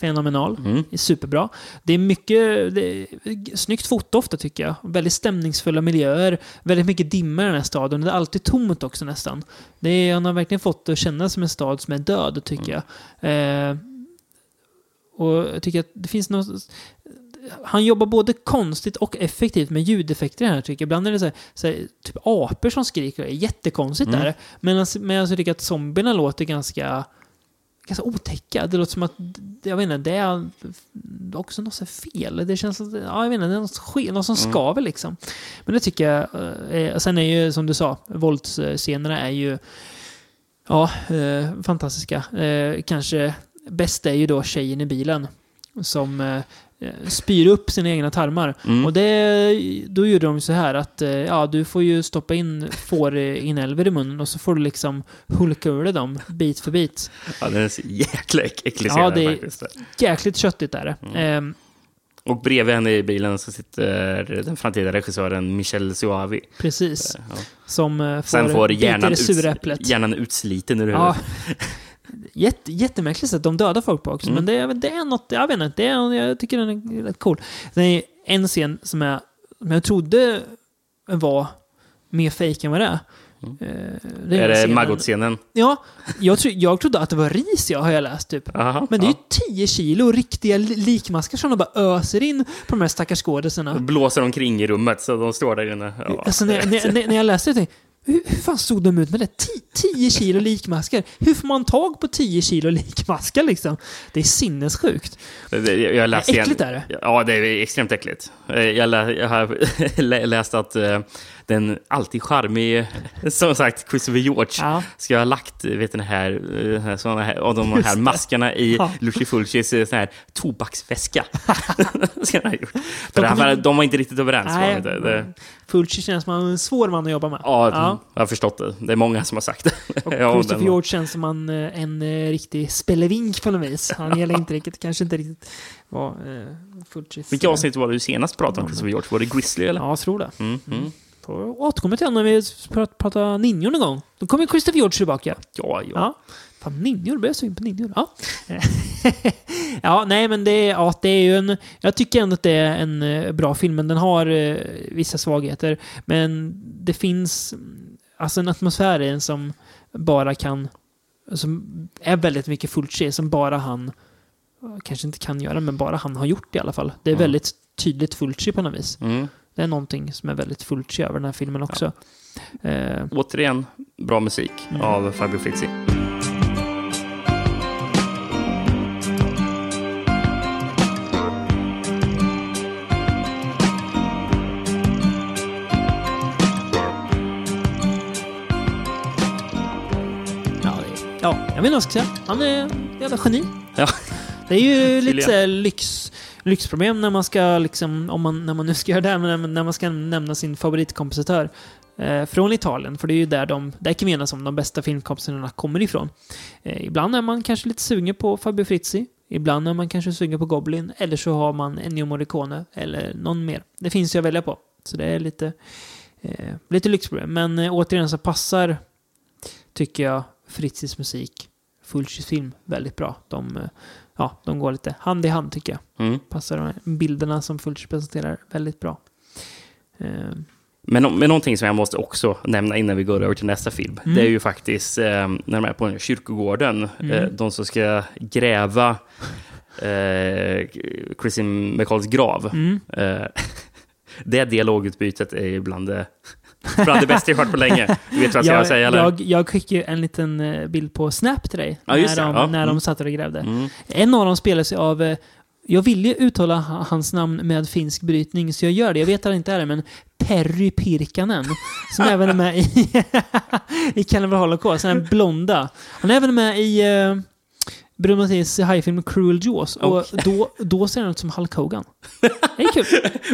Fenomenal. Mm. är superbra. Det är mycket det är snyggt foto ofta tycker jag. Väldigt stämningsfulla miljöer. Väldigt mycket dimma i den här staden. Det är alltid tomt också nästan. Det är, han har verkligen fått det att kännas som en stad som är död, tycker jag. Eh, och jag tycker att det finns något... Han jobbar både konstigt och effektivt med ljudeffekter här tycker jag. Ibland är det så här, så här, typ apor som skriker. Det är jättekonstigt Mm. där. Medan, medan jag tycker att zombierna låter ganska ganska otäcka. Det låter som att, jag vet inte, det är också något så fel. Det känns, att- ja, jag vet inte, det är något, ske- något som Mm. skaver liksom. Men det tycker jag, eh, är- sen är ju som du sa, våldsscenerna är ju, ja, eh, fantastiska. Eh, kanske bäst är ju då tjejen i bilen som eh, eh, spyr upp sina egna tarmar. Mm. Och det, då gjorde de så här att eh, ja, du får ju stoppa in fårinälvor i munnen och så får du liksom hulka ur dem bit för bit. Ja, den är så jäkla äck- äcklig Ja, det är- faktiskt. Jäkligt köttigt är det. Mm. Ehm, Och bredvid henne i bilen så sitter den framtida regissören Michel Suavi. precis. Ja. Som eh, får, Sen får hjärnan, det äpplet. hjärnan utsliten ur Ja. Jätte, jättemärkligt sätt de dödar folk på också. Mm. Men det, är- det är något, jag vet inte, det är, jag tycker den är rätt cool. Det är en scen som jag, som jag trodde var mer fake än vad det är. Mm. Eh, Är det scenen- Maggot-scenen? Ja, jag, tro, jag trodde att det var ris, jag har jag läst typ. Aha, Men det är ju 10 kilo riktiga li- likmaskar som de bara öser in på de här stackars skådisarna. Blåser omkring i rummet så de står där inne. Ja. Alltså när, när, när- jag läste det tänkte hur, hur fan stod de ut med det? 10 10 kilo likmaskar? Hur får man tag på 10 kilo likmaskar liksom? Det är sinnessjukt. Det- Jag läste igen- Äckligt är det. Ja, det är extremt äckligt. Eh, Jag, lä, jag har lä- läst att eh, den alltid charmige, som sagt, Christopher George Ja. ska ha lagt vet, den här, här, såna här, av de här maskarna i Ja. Lucy Fulcis eh, sån här tobaksväska. ska han ha gjort. För De var- de var inte riktigt överens. Nej? Det, Fulci känns som en svår man att jobba med. ja, jag har förstått det. Det är många som har sagt det. Och Ja, Christopher George känns som en, eh, en eh, riktig spelevink på något vis. Han gäller inte riktigt, kanske inte riktigt var eh, Fulcis... Vilka avsnitt var det du senast pratade om Christopher George? Var det Grizzly eller? Ja, jag tror det. Mm, mm. Får återkomma till när vi pratar, ninjor någon gång. Då kommer Christopher George tillbaka. Ja, ja. Ja. Fan, ninjor? Börjar jag sugen på ninjor? Ja. ja, nej men det, ja, det är ju en... Jag tycker ändå att det är en eh, bra film, men den har eh, vissa svagheter. Men det finns mm, alltså en atmosfär i den som bara kan... Som är väldigt mycket Fulci, som bara han... Kanske inte kan göra, men bara han har gjort i alla fall. Det är Ja. väldigt tydligt Fulci på något vis. Mm. Det är någonting som är väldigt Fulci över den här filmen också. Eh, Återigen, bra musik Mm. av Fabio Frizzi. Ja, ja, jag vet inte vad jag ska säga. Han är en jävla geni. Ja. Det är ju lite lyx, lyxproblem när man ska, liksom, om man, när man nu ska göra det, här, men när man ska nämna sin favoritkompositör eh, från Italien. För det är ju där de, där kan vi enas om de bästa filmkompositörerna kommer ifrån. Eh, ibland är man kanske lite sugen på Fabio Frizzi. Ibland är man kanske sugen på Goblin. Eller så har man Ennio Morricone eller någon mer. Det finns ju att välja på. Så det är lite, eh, lite lyxproblem. Men eh, återigen så passar, tycker jag, Fritzis musik, Fulcis film väldigt bra. De, eh, ja, de går lite hand i hand tycker jag. Mm. Passar de bilderna som Fulci presenterar väldigt bra. Eh, Men, men någonting som jag måste också nämna innan vi går över till nästa film. Mm. Det är ju faktiskt eh, när de är på kyrkogården. Mm. Eh, de som ska gräva eh, Chrissy McCalls grav. mm. Eh, det dialogutbytet är ju bland det, bland det bästa jag hört på länge. Du vet vad jag ska jag, säga eller? jag, jag skickade en liten eh, bild på Snap till dig. Ja, när det. de, Ja. när de Mm. satt och grävde. Mm. En av dem spelar sig av... eh, Jag vill ju uttala ha- hans namn med finsk brytning, så jag gör det. Jag vet att han inte är det, men Perry Pirkanen. Som även är med i, i Cannibal Holocaust. Den blonda. Han är även med i uh, Bruno Matthias hajfilm Cruel Jaws. Och då, då ser han ut som Hulk Hogan. Det är kul.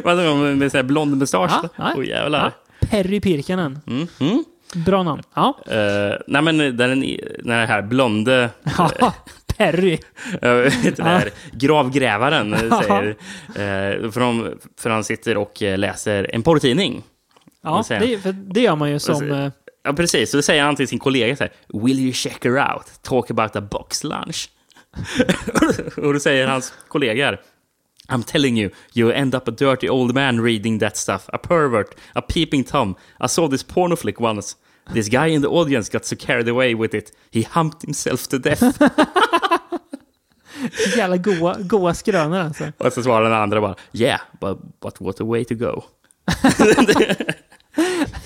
Vad säger man med så här blond mustasch? Ja, ja. Åh jävlar. Ja, Perry Pirkanen. Mm. Mm. Bra namn. Ja, Eh, nej men den, den här blonde ja Perry. Den här gravgrävaren säger. Eh, för, de, för han sitter och eh, läser en porrtidning. Ja, det, för det gör man ju som... Ja, precis. Så säger han till sin kollega så här, Will you check her out? Talk about a box lunch. och då säger hans kollega I'm telling you, you end up a dirty old man reading that stuff. A pervert, a peeping tom. I saw this porno flick once. This guy in the audience got so carried away with it, he humped himself to death. jävla goa, goa skrönor alltså. Och så svarar den andra bara Yeah, but, but what a way to go.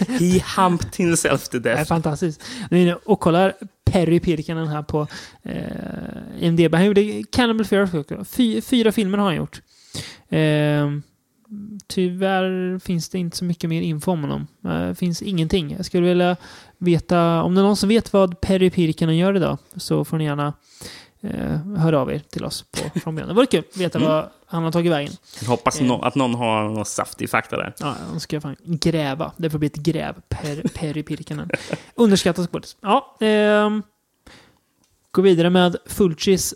He humped himself to Det är death. fantastiskt. Ni är inne Och kollar Perry Pirkanen här på eh, IMDB. Han gjorde Cannibal Fear. Fy, fyra filmer har han gjort. Eh, tyvärr finns det inte så mycket mer info om honom. Det finns ingenting. Jag skulle vilja veta, om det är någon som vet vad Perry Pirkanen gör idag, så får ni gärna eh, höra av er till oss på från Det vore kul att veta Mm. vad han har tagit vägen. Jag hoppas Eh. nå- att någon har någon saftig fakta där. Ja, jag ska fan gräva. Det får bli ett gräv. Per, Perry Pirkanen. Underskattad skådis. Ja, ehm, gå vidare med Fulcis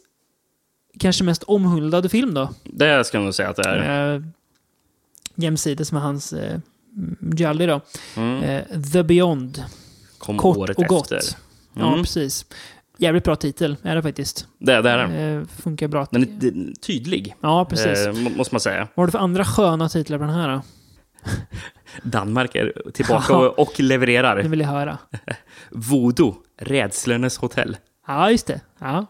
kanske mest omhuldade film då. Det ska jag nog säga att det är. Eh, jämsides med hans eh, Jolly då. Mm. Eh, The Beyond. Kom Kort året och gott. efter. Ja, Mm. precis. Jävligt bra titel är det faktiskt. Det, det är den. Eh, funkar bra. Den är tydlig, Ja, precis. eh, må- måste man säga. Vad har du för andra sköna titlar på den här då? Danmark är tillbaka och, och levererar. Det vill jag höra. Voodoo, Rädslornas hotell. Ja, just det. Ja,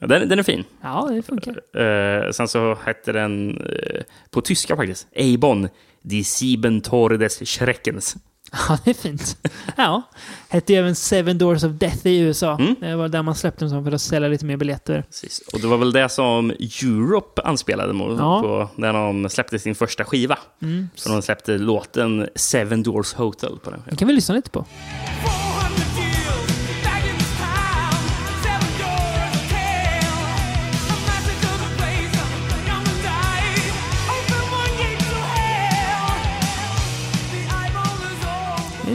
Den, den är fin. ja det funkar. Eh, sen så hette den eh, på tyska faktiskt. Eibon, Die Sieben Tore des Schreckens. Ja, det är fint. Ja. Hette ju även Seven Doors of Death i USA. Mm. Det var där man släppte den som för att sälja lite mer biljetter. Precis. Och det var väl det som Europe anspelade mot Ja. på när de släppte sin första skiva. Mm. Så de släppte låten Seven Doors Hotel på den skivan. kan vi lyssna lite på.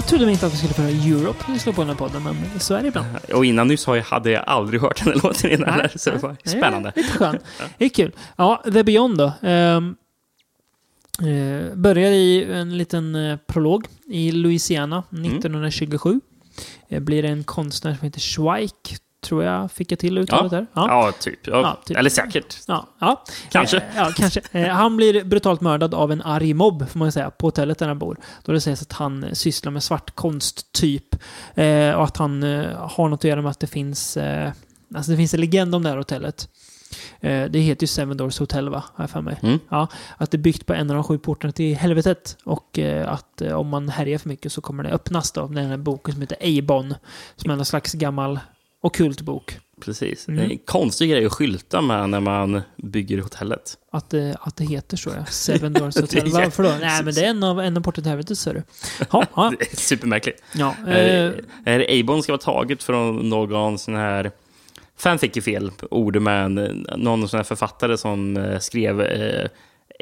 Trodde inte att vi skulle få höra Europe när vi slår på den här podden, men så är det ibland. Och innan nyss hade jag aldrig hört den här låten innan. Nej, så det var spännande. Lite skönt. Det är kul. Ja, The Beyond då. Ehm, eh, börjar i en liten eh, prolog i Louisiana Mm. 1927. Eh, blir en konstnär som heter Schweik, tror jag fick jag till uttalet där. Ja, typ. Ja, Ja, typ. Eller säkert. Ja, ja. Kanske. Eh, Ja, kanske. Eh, Han blir brutalt mördad av en arg mobb, får man säga, på hotellet där han bor. Då det sägs att han eh, sysslar med svartkonst, typ. Eh, och att han eh, har något att göra med att det finns... Eh, alltså det finns en legend om det här hotellet. Eh, det heter ju Seven Doors Hotel, va? Har jag för mig. Mm. Ja, att det är byggt på en av de sju portarna till helvetet. Och eh, att eh, om man härjar för mycket så kommer det öppnas då. Den här boken som heter Eibon. Som är en slags gammal ockult bok. Precis. Mm. Det är en konstig grej att skylta med när man bygger hotellet. Att det, att det heter så, ja. Seven Doors Hotel. Varför då? Nej, men det är en av, en av porten till helvetet, ser du. Ja, ja. Det är supermärkligt. ja Eh, Är det Abon ska vara taget från någon sån här... Fanfic är fel ord, men någon sån här författare som eh, skrev eh,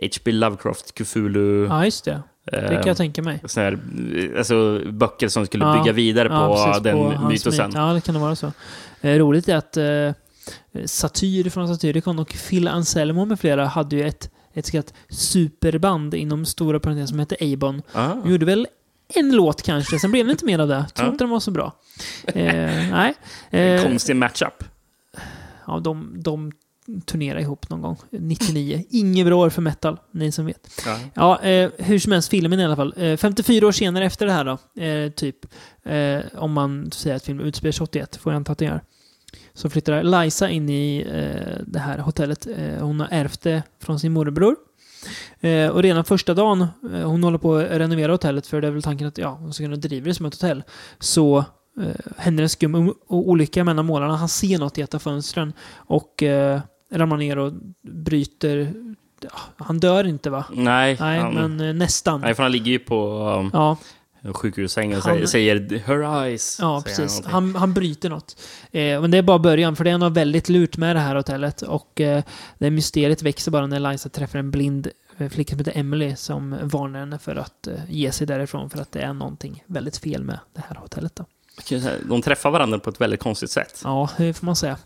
H.P. Lovecraft, Cthulhu... ja, just det. Det kan jag tänka mig. sån här, eh, alltså, böcker som skulle Ja, bygga vidare på Ja, precis, den på mytosen. myt. Ja, det kan det vara så. Eh, roligt är att eh, Satyr från Satyricon och Phil Anselmo med flera hade ju ett, ett så kallat superband inom stora parentes som hette Abon. Ah. De gjorde väl en låt kanske, sen blev det inte mer av det. Tror inte de var så bra. Eh, nej. Eh, Konstig matchup. Ja, de, de turnerade ihop någon gång. 99. Inget bra år för metal, ni som vet. Ja. Ja, eh, hur som helst, filmen i alla fall. Eh, 54 år senare efter det här då, eh, typ, eh, om man säger att filmen utspelar sig 81, får jag anta att den gör. Så flyttar Liza in i eh, det här hotellet. Eh, hon har ärvt det från sin morbror. Och redan första dagen, hon håller på att renovera hotellet för det är väl tanken att ja, hon ska kunna driva det som ett hotell. Så eh, händer en skum olycka av målarna. Han ser något i ett av fönstren och eh, ramlar ner och bryter... Han dör inte va? Nej, Nej, han, men eh, nästan. nej, för han ligger ju på um, Ja, sjukhussängen och Han- säger, “Her eyes”. ja precis. någonting. Han, han bryter något. Eh, men det är bara början, för det är något väldigt lurt med det här hotellet. Och eh, det mysteriet växer bara när Liza träffar en blind eh, flicka som heter Emily som varnar henne för att eh, ge sig därifrån för att det är någonting väldigt fel med det här hotellet. Då. De träffar varandra på ett väldigt konstigt sätt. Ja, det får man säga.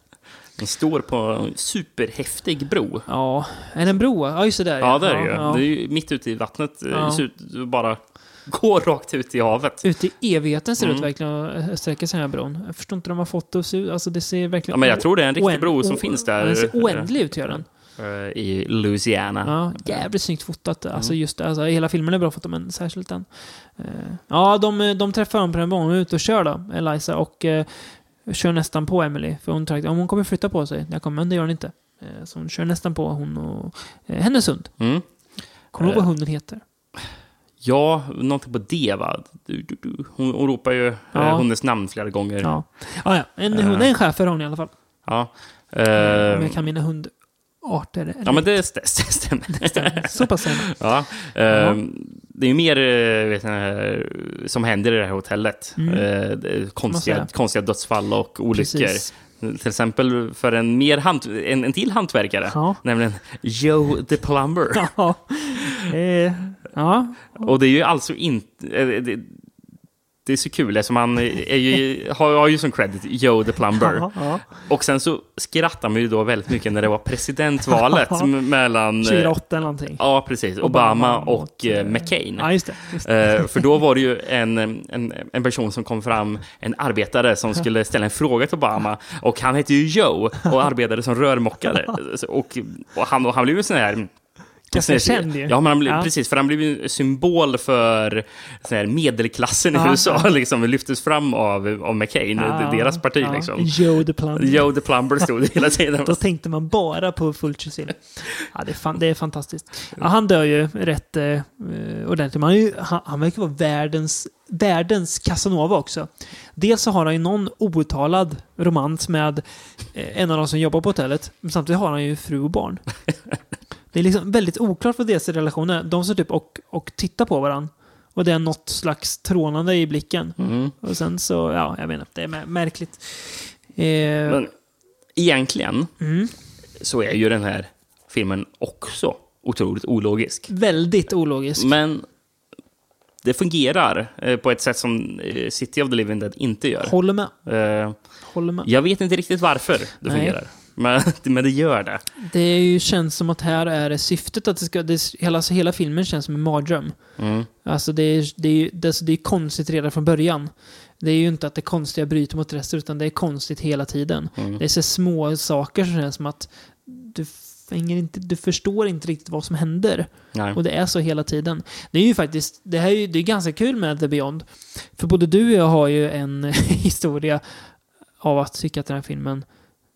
De står på en superhäftig bro. Ja, är det en bro? Ja, just det där. Ja, det är det ju. ja. Det är ju mitt ute i vattnet. Ja. Det ut bara gå rakt ut i havet. Ute i evigheten ser det ut Mm. verkligen att sträcka sig den här bron. Jag förstår inte hur de har fått det att se ut. Alltså det ser verkligen... Ja, men jag tror det är en riktig bro som finns där. Den ser oändlig ut, gör den. eh, I Louisiana. Ja, jävligt snyggt fotat. Alltså Mm. just det, alltså, hela filmen är bra fotad, men särskilt den. Eh, ja, de, de träffar dem på den banan, ute och kör då, Eliza, och eh, kör nästan på Emily. För hon tror att hon kommer flytta på sig. Jag kommer, men det gör hon inte. Eh, så hon kör nästan på hon och eh, hennes hund. Mm. Kommer du ihåg vad Eh. hunden heter? Ja, någonting på D va? Du, du, du. Hon, hon ropar ju Ja. eh, hennes namn flera gånger. Ja. Ja, ja. En, hon är en schäfer hon i alla fall. Ja. Om Eh, jag kan mina hundarter. ja, men det stä- stä- stämmer. Så pass det. Ja, eh, Det är mer eh, vet jag, som händer i det här hotellet. Mm. Eh, konstiga, konstiga dödsfall och olyckor. Precis. Till exempel för en, mer hant, en, en till hantverkare, Ja. nämligen Joe the Plumber. Ja. Eh, ja. Och det är ju alltså inte... eh, Det, är så kul eftersom han är ju, har, har ju som credit Joe the Plumber. Ja, ja. Och sen så skrattar man ju då väldigt mycket när det var presidentvalet Ja. mellan... eh, 2008 eller någonting. Ja, precis. Obama, Obama och eh, eh, McCain. Ja, just det. Just det. Eh, för då var det ju en, en, en person som kom fram, en arbetare som skulle ställa en fråga till Obama. Och han hette ju Joe och arbetade som rörmokare. Och, och, han, och han blev ju sån här... Ganska känd ju. Ja, men han blev, Ja. precis. För han blev ju en symbol för här, medelklassen i Ja, USA. ja. Liksom, lyftes fram av, av McCain, Ja, deras parti. ja. Liksom. Joe the Plumber. Joe the Plumber stod det hela tiden. Då tänkte man bara på Fulci Silva. Ja, det är, fan, det är fantastiskt. Ja, han dör ju rätt eh, ordentligt. Man är ju, han, han verkar vara världens, världens Casanova också. Dels så har han ju någon outtalad romans med eh, en av de som jobbar på hotellet. Men samtidigt har han ju fru och barn. Det är liksom väldigt oklart vad deras relation är. De står typ och, och tittar på varandra. Och det är något slags trånande i blicken. Mm. Och sen så, ja, jag inte, det är mär- märkligt. Eh, Men egentligen mm. så är ju den här filmen också otroligt ologisk. Väldigt ologisk. Men det fungerar eh, på ett sätt som eh, City of the Living Dead inte gör. Håller med. Eh, Håller med. jag vet inte riktigt varför det Nej. fungerar. Men, men det gör det. Det är ju, känns som att här är det syftet att det ska... Det, hela, alltså hela filmen känns som en mardröm. Mm. Alltså det är, det, är, det, alltså det är konstigt redan från början. Det är ju inte att det konstiga bryter mot resten, utan det är konstigt hela tiden. Mm. Det är så små saker som känns som att du, hänger inte, du förstår inte riktigt vad som händer. Nej. Och det är så hela tiden. Det är ju faktiskt, det här är ju det är ganska kul med The Beyond. För både du och jag har ju en historia av att tycka att den här filmen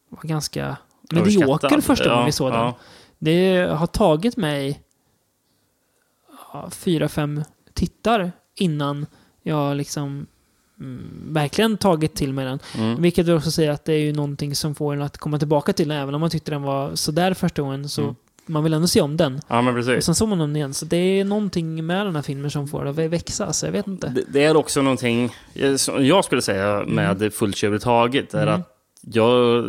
var ganska medioker första gången Ja, vi såg den. ja. Det har tagit mig fyra, fem tittar innan jag liksom mm, verkligen tagit till mig den. Mm. Vilket vill också säga att det är ju någonting som får en att komma tillbaka till den. Även om man tyckte den var sådär första gången så Mm. man vill ändå se om den. Ja, men Och precis. sen såg man den igen. Så det är någonting med den här filmen som får det att växa. Så jag vet inte. Det, det är också någonting, eh, som jag skulle säga, med Fulci överhuvudtaget. Är Mm. att jag,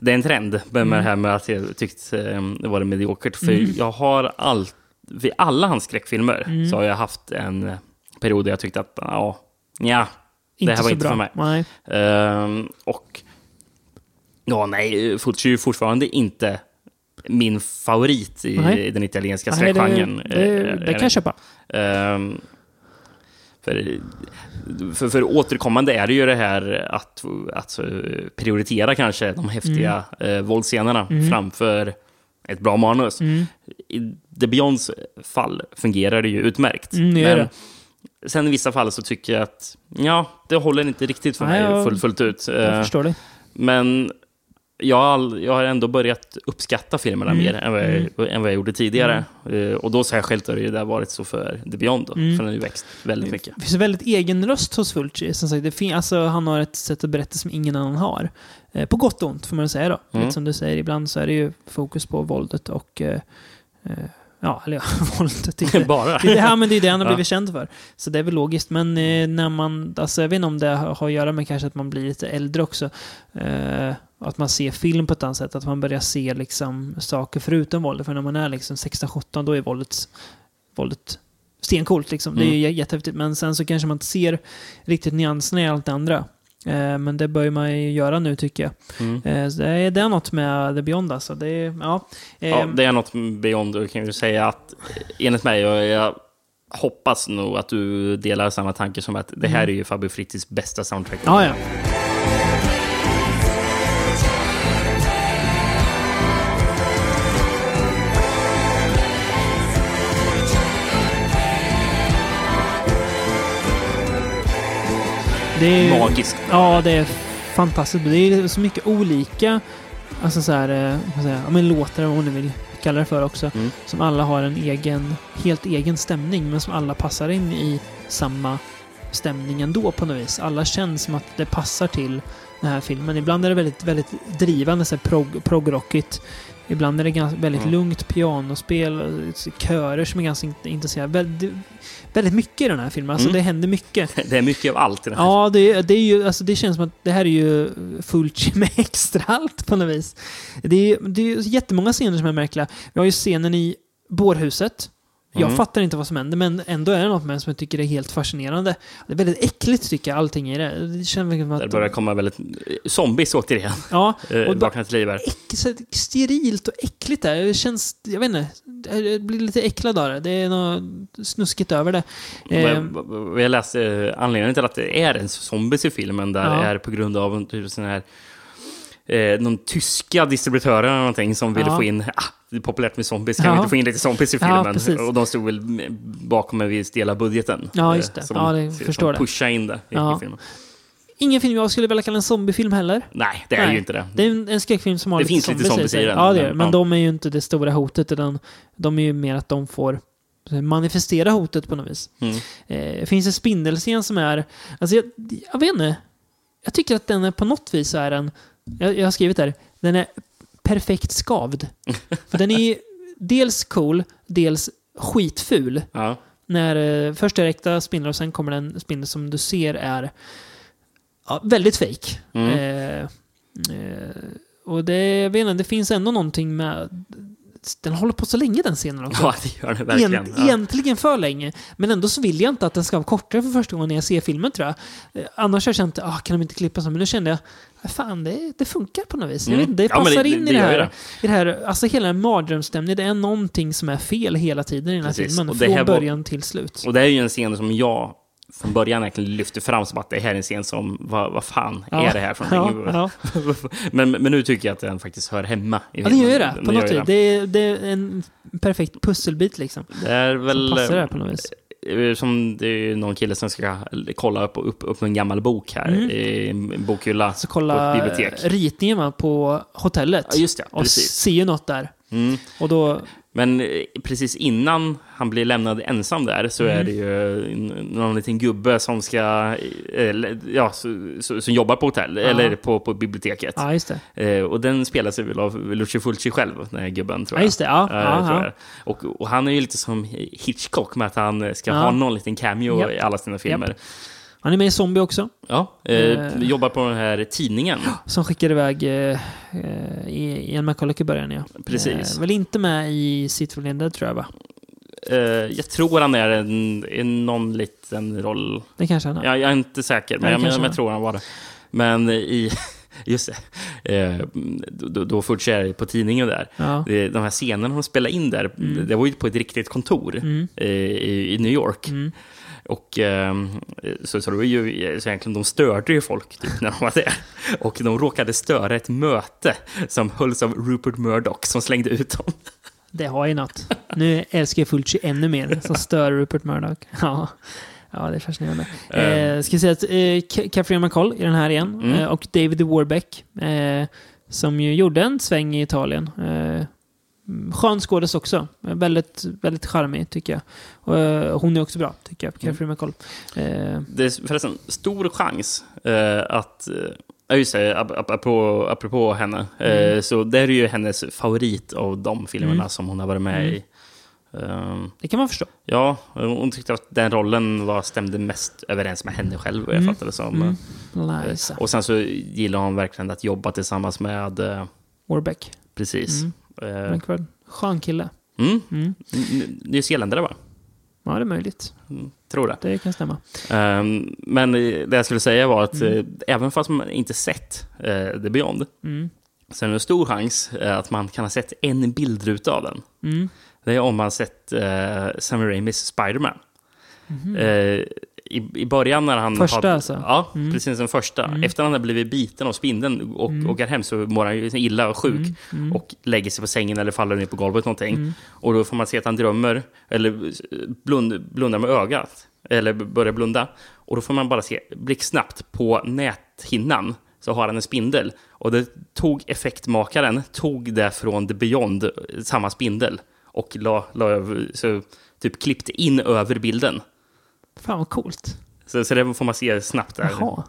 det är en trend med, med Mm. det här med att jag tyckt eh, det var mediokert. För Mm. jag har allt, vid alla hans skräckfilmer Mm. så har jag haft en period där jag tyckte att, ja, ja inte här var inte bra. för mig. Ehm, och ja, nej, Fulci är ju fortfarande inte min favorit i Nej. den italienska Nej, det, skräckgenren. det, Eh, det kan jag köpa. Ehm, för, för, för återkommande är det ju det här att, att eh, prioritera kanske de häftiga mm. våldsscenerna Mm. framför ett bra manus. Mm. I The Beyonds fall fungerar det ju utmärkt. Mm, det Men sen i vissa fall så tycker jag att ja, det håller inte riktigt för Nej, mig jag- full, fullt ut. Jag Eh, förstår det. men jag all, jag har ändå börjat uppskatta filmerna Mm. mer än vad, jag, än vad jag gjorde tidigare. Eh, och då särskilt har det där varit så för The Beyond. Då, Mm. För den har ju växt väldigt mycket. Det finns en väldigt egen röst hos Fulci. Som sagt, det fin- alltså, han har ett sätt att berätta som ingen annan har. Eh, på gott och ont, får man säga då. Mm. Lite som du säger, ibland så är det ju fokus på våldet och... Eh, ja, eller ja, våldet. Inte. Bara. Det här, men det är det han har Ja. blivit känd för. Så det är väl logiskt. Men när man... Alltså, jag vet inte om det har har att göra med kanske att man blir lite äldre också. Eh, att man ser film på ett annat sätt. Att man börjar se liksom saker förutom våldet. För när man är liksom 16-17 då är våldet, våldet stencoolt. Liksom. Det är ju jättehäftigt. Men sen så kanske man inte ser riktigt nyanserna i allt det andra. Eh, men det bör man ju göra nu tycker jag. Mm. Eh, det, är, det är något med The Beyond alltså. Det är, ja. Eh, Ja, det är något med Beyond. Jag kan ju säga att eh, enligt mig, och jag hoppas nog att du delar samma tanke som att det här är ju Fabio Frittis bästa soundtrack. ja, ja. Det är, Magiskt. Ja, det är fantastiskt. Det är så mycket olika alltså så här, eh, vad säger ja, men låtar om ni vill kalla det för också. Mm. Som alla har en egen, helt egen stämning, men som alla passar in i samma stämning ändå på något vis. Alla känns som att det passar till den här filmen. Ibland är det väldigt, väldigt drivande, så här prog, progrockigt. Ibland är det ganska, väldigt Mm. lugnt pianospel, körer som är ganska int- intressanta. Väldigt, väldigt mycket i den här filmen. Alltså Mm. det händer mycket. Det är mycket av allt i den här. Ja, det, det är ju, alltså det känns som att det här är ju fullt med extra allt på något vis. Det är, det är jättemånga scener som är märkliga. Vi har ju scenen i bårhuset. Jag Mm. fattar inte vad som händer, men ändå är det något med den som jag tycker är helt fascinerande. Det är väldigt äckligt tycker jag, allting i det. Det känns som Det att... börjar komma väldigt... Zombies återigen. Ja, Eh, Och vaknar till liv här. sterilt och äckligt där. Det känns, jag vet inte, jag blir lite äcklad av det. Det är något snuskigt över det. Eh, Vad- vad Jag läste eh, anledningen till att det är en zombies i filmen där Ja. är på grund av typ sån här eh, någon tyska distributörer eller någonting som ville Ja. få in, ah, populärt med zombies, kan Ja. vi inte få in lite zombies i Ja, filmen? precis. och de stod väl bakom en viss del av budgeten. Ja, Eh, just det. Så Ja, de, det- förstår det. pushade in det i, Ja. i filmen. ingen film jag skulle vilja kalla en zombiefilm heller. Nej, det är Nej. ju inte det. Det är en, en skräckfilm som har Det lite finns lite zombies i den, Ja, det är men- ja. de är ju inte det stora hotet, utan de är ju mer att de får manifestera hotet på något vis. Mm. Eh, det finns en spindelscen som är... Alltså jag, jag vet inte. Jag tycker att den är på något vis är den... Jag, jag har skrivit där. Den är perfekt skavd. För den är dels cool, dels skitful. Ja. När eh, först är det äkta spindlar och sen kommer den spindel som du ser är ja, väldigt fake. Mm. Eh, eh, och det, jag vet inte, det finns ändå någonting med... Den håller på så länge den scenen också. ja, det gör det verkligen. Egent, Ja. Egentligen för länge. Men ändå så vill jag inte att den ska vara kortare för första gången när jag ser filmen tror jag. Eh, Annars har jag känt, ah, kan de inte klippa så? Men nu kände jag, ah, fan det, det funkar på något vis. Mm. vet det Ja, passar det- in det i, det här, i det här. Alltså hela den här mardrömsstämningen, det är någonting som är fel hela tiden i den här Precis. filmen. Det Från här var- början till slut. Och det är ju en scen som jag från början verkligen lyfte fram som att det här är en scen som, vad, vad fan Ja. är det här för någonting? Ja, ja. men, men nu tycker jag att den faktiskt hör hemma i ja, det gör det. Den På något vis. Det är, det är en perfekt pusselbit liksom. Det är Som väl... passar det på något vis. eh, Som det är någon kille som ska kolla upp, upp, upp en gammal bok här Mm. i en bokhylla Så på kolla ett bibliotek. ritningen på hotellet. Ja, just det. och Precis. ser ju något där. Mm. Och då, Men eh, precis innan han blir lämnad ensam där så Mm. är det ju någon liten gubbe som ska, eh, ja, som jobbar på hotell, eller på, på biblioteket. ja just det. Eh, och den spelas väl av Lucio Fulci själv, den här gubben, tror Ja, jag. just det. Ja, ja, ja. Och, och han är ju lite som Hitchcock med att han ska Ja. ha någon liten cameo Japp. i alla sina filmer. Han är med i Zombie också. Ja, eh, Eh. jobbar på den här tidningen. Som skickar iväg eh, eh, Ian McCulloch i början, ja. Precis. Eh, väl inte med i of Linda, tror jag, va? Eh, jag tror han är en, i någon liten roll. Det kanske han är. Jag, jag är inte säker, men Nej, jag, jag han. tror han var det. Men i... Just det. Eh, då, då är på tidningen där. Ja. De här scenerna de spelade in där, Mm. det var ju på ett riktigt kontor Mm. eh, i, i New York. Mm. Och ehm, så, så det var ju, så egentligen de störde ju folk typ, när de var där. Och de råkade störa ett möte som hölls av Rupert Murdoch som slängde ut dem. Det har ju något. Nu älskar jag Fulci ännu mer, som stör Rupert Murdoch. Ja. Ja, det är fascinerande. Eh, ska säga att eh, Ca- Catherine McCall i den här igen. Mm. Eh, och David Warbeck, eh, som ju gjorde en sväng i Italien. Eh, skön skådis också. Väldigt, väldigt charmig, tycker jag. Och, eh, hon är också bra, tycker jag, Catherine McCall. Eh, Det är förresten stor chans eh, att... eh, Ja, just det. ap- ap- Apropå, apropå henne. Eh, så det är ju hennes favorit av de filmerna Mm. som hon har varit med Mm. i. Ehm, det kan man förstå. ja, hon tyckte att den rollen var, stämde mest överens med henne själv, vad jag Mm. fattade som. Mm. Och sen så gillar hon verkligen att jobba tillsammans med... eh, Warbeck. precis. Eh, Verkar Skön kille. mm. Mm. N- Nyzeeländare va? Ja, det är möjligt. Mm, tror det. Det kan stämma. Ehm, men eh, det jag skulle säga var att Mm. eh, även fast man inte sett uh, The Beyond Mm. så är det en stor chans eh, att man kan ha sett en bildruta av den. Mm. Det är om man sett uh, Sam Raimis Spider-Man. Mhm. Eh, i, I början när han... Första hade, alltså? Ja, Mm. precis den första. Mm. Efter han hade blivit biten av spindeln och Mm. åker hem så mår han ju illa och sjuk. Mm. Mm. Och lägger sig på sängen eller faller ner på golvet någonting. Mm. Och då får man se att han drömmer, eller blund, blundar med ögat. Eller börjar blunda. Och då får man bara se blixtsnabbt på näthinnan så har han en spindel. Och det tog effektmakaren, tog det från The Beyond, samma spindel, och la, la över, så typ klippte in över bilden. Fan vad coolt. Så, så det får man se snabbt där. Jaha.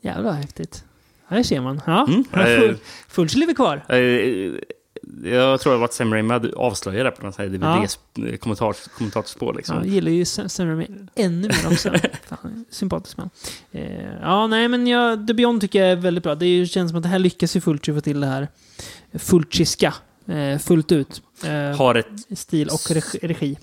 Jävlar vad häftigt. Här ser man. Ja, Mm, eh, full, Fulci lever kvar. Eh, Jag tror det var att Sam Raimi hade avslöjat det på något Ja. DVD-kommentarspår. Kommentarspår, liksom. Ja, jag gillar ju Sam Raimi ännu mer också. Fan, sympatisk man. Eh, ja, nej men jag, The Beyond tycker jag är väldigt bra. Det känns som att det här lyckas ju Fulci få till det här Fulciska eh, fullt ut. Eh, Har ett stil och regi.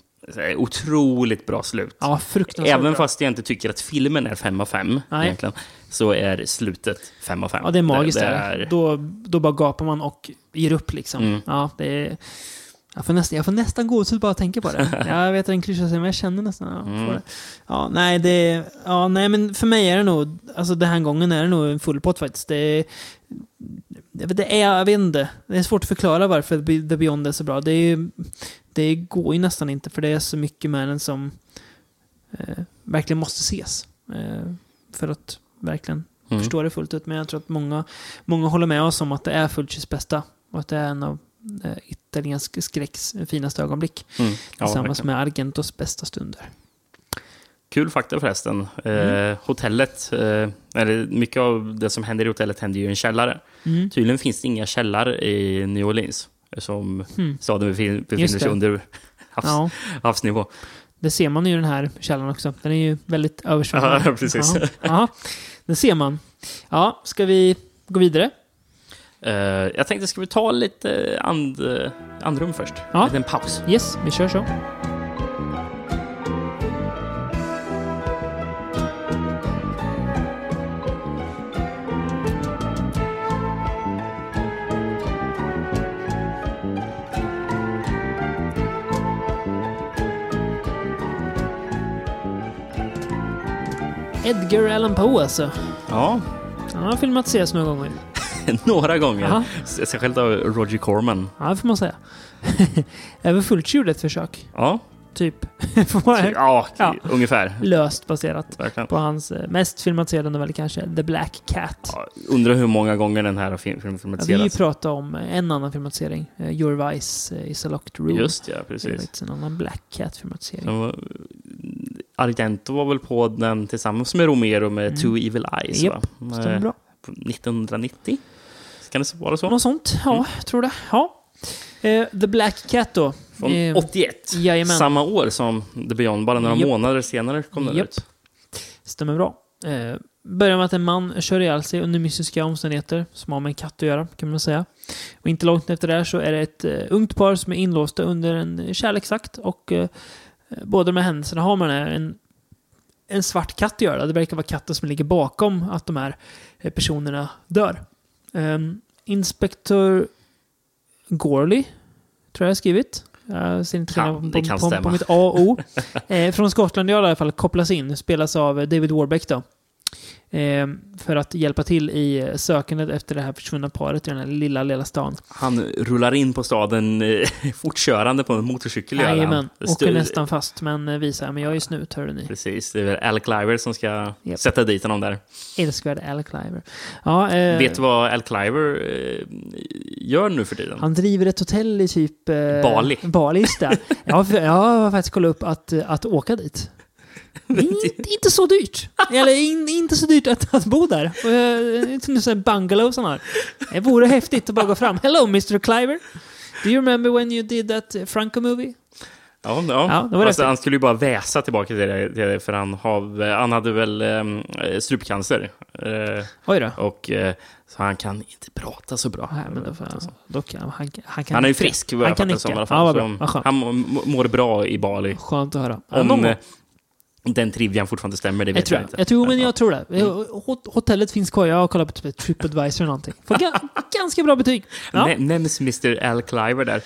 Otroligt bra slut. Ja, fruktansvärt Även bra. fast jag inte tycker att filmen är 5 av 5 Nej. egentligen, så är slutet 5 av 5. Ja, det är magiskt. Det, Det, är... är, Då, då bara gapar man och ger upp liksom. Mm. Ja, det är... Jag får, nästan, jag får nästan gåshud bara att tänka på det. Jag vet att den klyschar sig, men jag känner nästan... Ja, Mm. ja, nej, det... Ja, nej, men för mig är det nog... Alltså den här gången är det nog en full pott faktiskt. Det är... Det är, jag vet inte. Det är svårt att förklara varför The Beyond är så bra. Det, är, det går ju nästan inte, för det är så mycket med den som eh, verkligen måste ses. Eh, för att verkligen Mm. förstå det fullt ut. Men jag tror att många, många håller med oss om att det är Fulcis bästa. Och att det är en av eh, italiensk skräcks finaste ögonblick. Mm. Ja, tillsammans verkligen. med Argentos bästa stunder. Kul fakta förresten. Mm. Eh, hotellet, eh, eller mycket av det som händer i hotellet händer ju i en källare. Mm. Tydligen finns det inga källare i New Orleans, som Hmm. staden befin- befinner sig under havs, Ja, havsnivå. det ser man ju i den här källan också. Den är ju väldigt översvämmad. Ja, precis. Ja, det ser man. Ja, ska vi gå vidare? Eh, jag tänkte, ska vi ta lite and, andrum först? Ja. En liten paus. Yes, vi kör så. Edgar Allan Poe alltså. Ja, Han har filmatiserats några gånger. några gånger. Jaha. Särskilt av Roger Corman. Ja, det får man säga. Även Fulci gjorde ett försök. Ja, Typ. Ja, Ja. ungefär. Löst baserat Verkligen. på hans eh, mest filmatiserade novell kanske, The Black Cat. Ja, undrar hur många gånger den här har film- film- Ja, vi filmatiserats. pratat om eh, en annan filmatisering. Uh, Your Vice is a locked room. Just ja, precis. en annan Black Cat-filmatisering. Argento var väl på den tillsammans med Romero med Mm. Two Evil Eyes, Japp, va? Stämmer Eh, bra. 1990? Kan det vara så? Något sånt, ja, Mm. jag tror det. Ja. Eh, The Black Cat då. Från Eh, 81. jajamän. Samma år som The Beyond, bara några Japp. månader senare kom den Japp. ut. Stämmer bra. Eh, börjar med att en man kör ihjäl sig under mystiska omständigheter som har med en katt att göra, kan man säga. Och inte långt efter det så är det ett eh, ungt par som är inlåsta under en kärleksakt och eh, båda de här händelserna har man en, en svart katt att göra. Det verkar vara katten som ligger bakom att de här eh, personerna dör. Um, Inspektor Gorley, tror jag jag har skrivit. Jag ser inte Kan- på, på, på mitt A och O. Eh, från Skottland i alla fall kopplas in, spelas av eh, David Warbeck då. Eh, för att hjälpa till i sökandet efter det här försvunna paret i den här lilla, lilla stan. Han rullar in på staden eh, fortkörande på en motorcykel. Jajamän, åker nästan fast men eh, visar men jag är snut, hörde ni. Precis, det är väl Alec Cliver som ska Japp. sätta dit honom där. Älskvärd Al Cliver. Ja, eh, Vet du vad Al Cliver eh, gör nu för tiden? Han driver ett hotell i typ... Eh, Bali. Bali, just det. Jag, har- jag har faktiskt kollat upp att, att åka dit. Inte, inte så dyrt. Eller in, inte så dyrt att, att bo där. Och, eh, Som en bungalow han har. Det vore häftigt att bara gå fram. Hello Mr. Cliver. Do you remember when you did that Franco movie? Ja, ja. Ja, det var rätt. han skulle ju bara väsa tillbaka till det, till det för han, har, han hade väl eh, strupcancer. Eh, Oj då. och, eh, så han kan inte prata så bra. Nej, men då, får då kan, han, han, kan han är ju frisk, vad Han jag kan fattar som i alla fall. Ja, vad Så bra. Vad skönt. han må- mår bra i Bali. Skönt att höra. Ja, Om den trivian fortfarande stämmer, det Jag vet tror, jag jag, inte. jag tror, men Ja. jag tror det. Hot- Hotellet finns kvar. Jag har kollat på typ Tripadvisor eller någonting. Får ga- ganska bra betyg. Ja. Nä- Nämns Mr. Al Cliver där.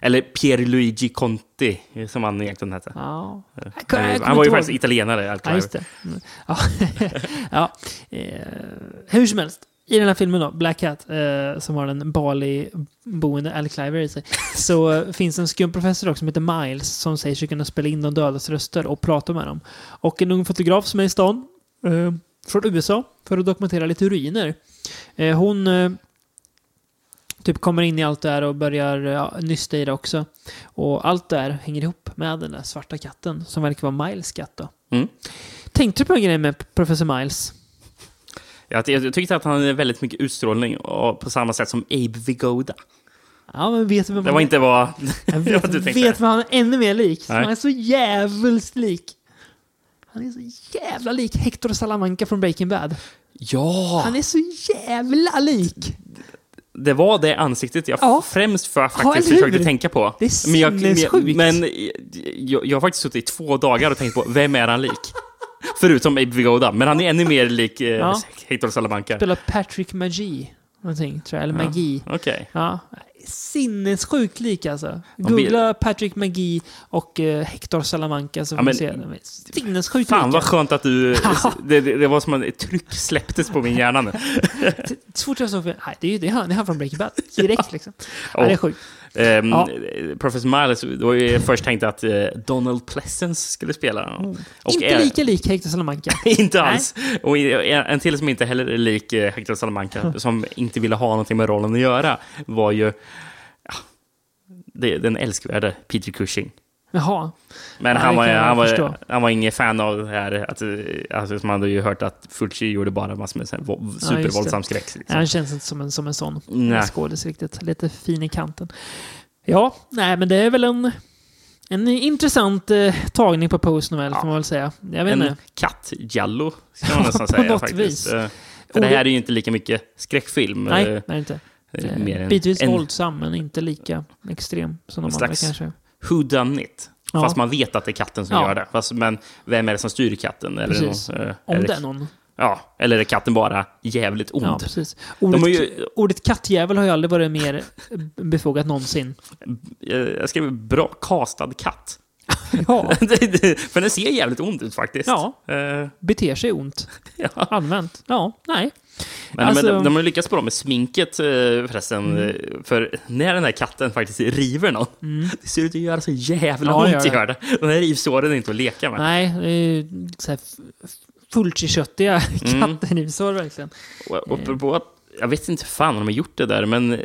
Eller Pierluigi Conti, som han egentligen hette. Ja. Jag, Han, var ju faktiskt italienare, Al Cliver. Mm. Ja. ja. Eh, hur som helst. I den här filmen då, Black Cat, eh, som har en Bali-boende Al Cliver i sig, så eh, finns en skum professor också som heter Miles som säger sig kunna spela in de dödas röster och prata med dem. Och en ung fotograf som är i stan, eh, från USA för att dokumentera lite ruiner. Eh, hon eh, typ kommer in i allt det här och börjar ja, nysta i det också. Och allt det här hänger ihop med den där svarta katten som verkar vara Miles katt då. Mm. Tänkte du på en grej med Professor Miles? Jag, jag tyckte att han hade väldigt mycket utstrålning och på samma sätt som Abe Vigoda. Ja, men vet du vem Det var inte vad, Jag vad vet, du tänkte. vet vad han är ännu mer lik. Nej. Han är så jävligt lik. Han är så jävla lik Hector Salamanca från Breaking Bad. Ja! Han är så jävla lik. Det var det ansiktet jag Ja. främst för Ja, faktiskt hur? försökte tänka på. Det är men jag, sinnessjukt. men jag, jag har faktiskt suttit i två dagar och tänkt på vem är han lik? Förutom Abe Vigoda, men han är ännu mer lik eh, Ja. Hector Salamanca. Spelar Patrick Magi. Någonting, tror jag. Eller Magi. Okej. Ja. Sinnessjukt lik alltså. Googla Patrick Magi och eh, Hector Salamanca så får Ja, men- se. Sinnessjukt Fan lika. vad skönt att du... Det, det, det var som att ett tryck släpptes på min hjärna nu. Så fort jag såg Nej, det är ju det han, det är han från Breaking Bad. Direkt liksom. Ja, det är sjukt. Ehm, Ja. Professor Miles, då jag först tänkt att eh, Donald Pleasence skulle spela. Och Inte är- lika lik Hector Salamanca. inte alls. Och en till som inte heller är lik eh, Hector Salamanca, som inte ville ha någonting med rollen att göra, var ju ja, det, den älskvärde Peter Cushing. Jaha. Men han, var, han, var, han var ingen fan av det här. Att, alltså, man hade ju hört att Fulci gjorde bara massor med supervåldsam skräck. Ja, Liksom. han känns inte som en, som en sån skådis riktigt. Lite fin i kanten. Ja, nej men det är väl en, en intressant eh, tagning på Post Novell Ja. får man väl säga. Jag vet En inte. katt-jallo, ska man nästan På säga. något faktiskt. vis. Eh, För det här är ju inte lika mycket skräckfilm. Nej, eh, det är inte. det är mer en, Bitvis en våldsam, men inte lika extrem som de andra kanske. Who done it. Ja. Fast man vet att det är katten som Ja. gör det. Fast, men vem är det som styr katten? Eller, Precis. någon, eh, Om eller, det är någon. Ja, eller är katten bara jävligt ond? Ja, precis. Ordet, har ju- ordet kattjävel har ju aldrig varit mer befogat någonsin. Eh, Jag skrev bra castad katt. Ja, För den ser jävligt ond ut faktiskt. Ja. Eh, beter sig ont. ja. Använt. Ja, nej. Men, Alltså- men de, de har lyckats bra med sminket eh, förresten. Mm. eh, För när den här katten faktiskt river någon, det ser ut att göra så jävla Ja, ont gör det. De här rivsåren är inte att leka med. Nej, det är så här f- Fulci-köttiga Mm. verkligen. Och, och apropå att, jag vet inte fan om de har gjort det där, men eh,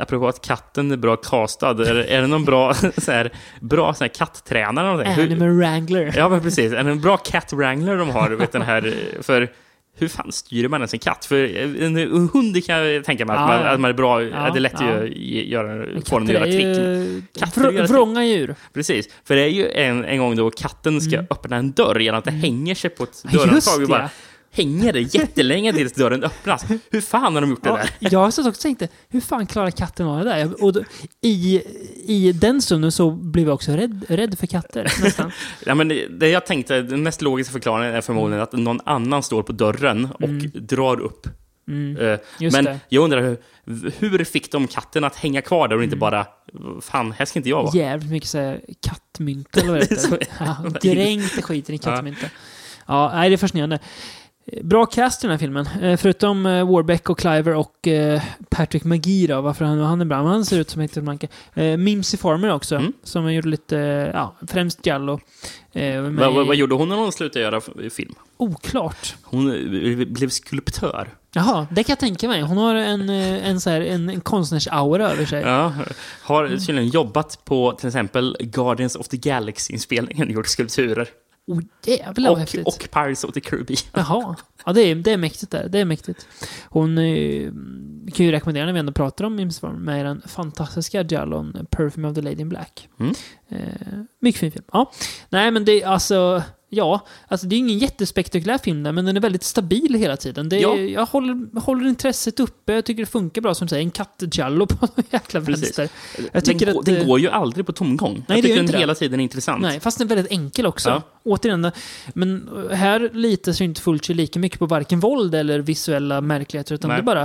apropå att katten är bra castad, är, är det någon bra, så här, bra så här, katttränare? någonting? Hur- Animal Wrangler. Ja, men precis. Är det en bra cat wrangler de har? Vet den här, eh, för hur fan styr man ens en katt? För eh, en hund kan jag tänka mig att, Ja, man, ja. att man är bra, Ja, att det är lätt ja. att göra, få den att göra är trick. Katter vr- gör trick. vrånga djur. Precis, för det är ju en, en gång då katten ska öppna en dörr genom att det hänger sig på ett dörrhandtag Mm. bara hänger det jättelänge tills dörren öppnas. Hur fan har de gjort det Ja, där? jag har satt också tänkt, hur fan klarar katten av det där? Och då, i, I den stunden så blev jag också rädd, rädd för katter, nästan. Ja, men det- det jag tänkte, den mest logiska förklaringen är förmodligen att någon annan står på dörren och drar upp. Eh, Mm. Just men det. Mm. jag undrar, hur, hur fick de katten att hänga kvar där och inte bara, fan, här ska inte jag vara? Jävligt mycket så här kattmynta eller vad det heter. Ja, dränkt skiten i kattmynta. Ja, nej, det är fascinerande. Eh, Bra cast i den här filmen. Eh, Förutom eh, Warbeck och Cliver och Patrick McGee då, varför han, han är bra. Men han ser ut som Hector Blanca. Eh, Mimsy Farmer också, Mm. som gjorde lite, ja, främst med- Vad, vad, vad gjorde hon när hon slutade göra film? Oklart. Hon blev skulptör. Jaha, det kan jag tänka mig. Hon har en, en, så här, en, en konstnärsaura över sig. Ja, har tydligen jobbat på till exempel Guardians of the Galaxy-inspelningen, gjort skulpturer. Oh, jävlar Och, häftigt. och Pirates of the Caribbean. Jaha. Ja, det är, det är mäktigt där. Det är mäktigt. Hon eh, kan ju rekommendera när vi ändå pratar om Mims Farm med den fantastiska Jallon Perfume of the Lady in Black. Mm. Eh, mycket fin film. Ja. Nej, men det är alltså... Ja, alltså det är ingen jättespektakulär film där, men den är väldigt stabil hela tiden. Det är, Ja. Jag håller, håller intresset uppe. Jag tycker det funkar bra, som du säger. En katt-Jallo på jäkla Precis. vänster. Jag tycker den, att, den eh, går ju aldrig på tomgång. det jag tycker inte den det. hela tiden är intressant. Nej, fast den är väldigt enkel också. Ja. Återigen, men här litar sig inte Fulci lika mycket på varken våld eller visuella märkligheter, utan Nej. det är bara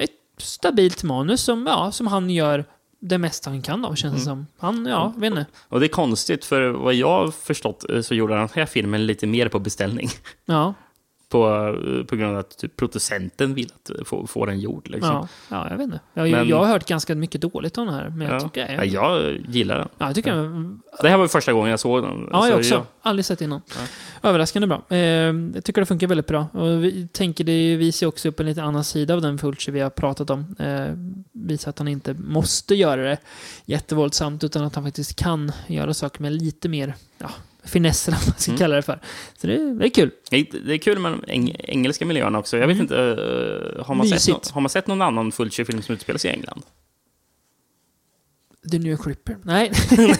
ett stabilt manus som, ja, som han gör det mesta han kan av, känns det som. Han, ja, vet inte. Och det är konstigt, för vad jag har förstått eh, så gjorde han den här filmen lite mer på beställning. Ja. På, på grund av att typ, producenten vill att få, få den gjord. Liksom. Ja, ja, jag vet inte. Jag, Men- jag har hört ganska mycket dåligt om den här, men jag Ja. tycker... Ja, jag gillar den. Ja, jag tycker den Det här var första gången jag såg den. Ja, Så jag också. jag- Aldrig sett innan. Överraskande bra. Eh, jag tycker det funkar väldigt bra. Och vi tänker det visar också upp en lite annan sida av den Fulci vi har pratat om. Eh, visar att han inte måste göra det jättevåldsamt, utan att han faktiskt kan göra saker med lite mer ja, finess, eller vad man ska Mm. kalla det för. Så det, det är kul. Det det är kul med de eng engelska miljöerna också. Jag vet Mm. inte, eh, har man, sett no har man sett någon annan Fulci-film som utspelar sig i England? The New York Ripper. Nej.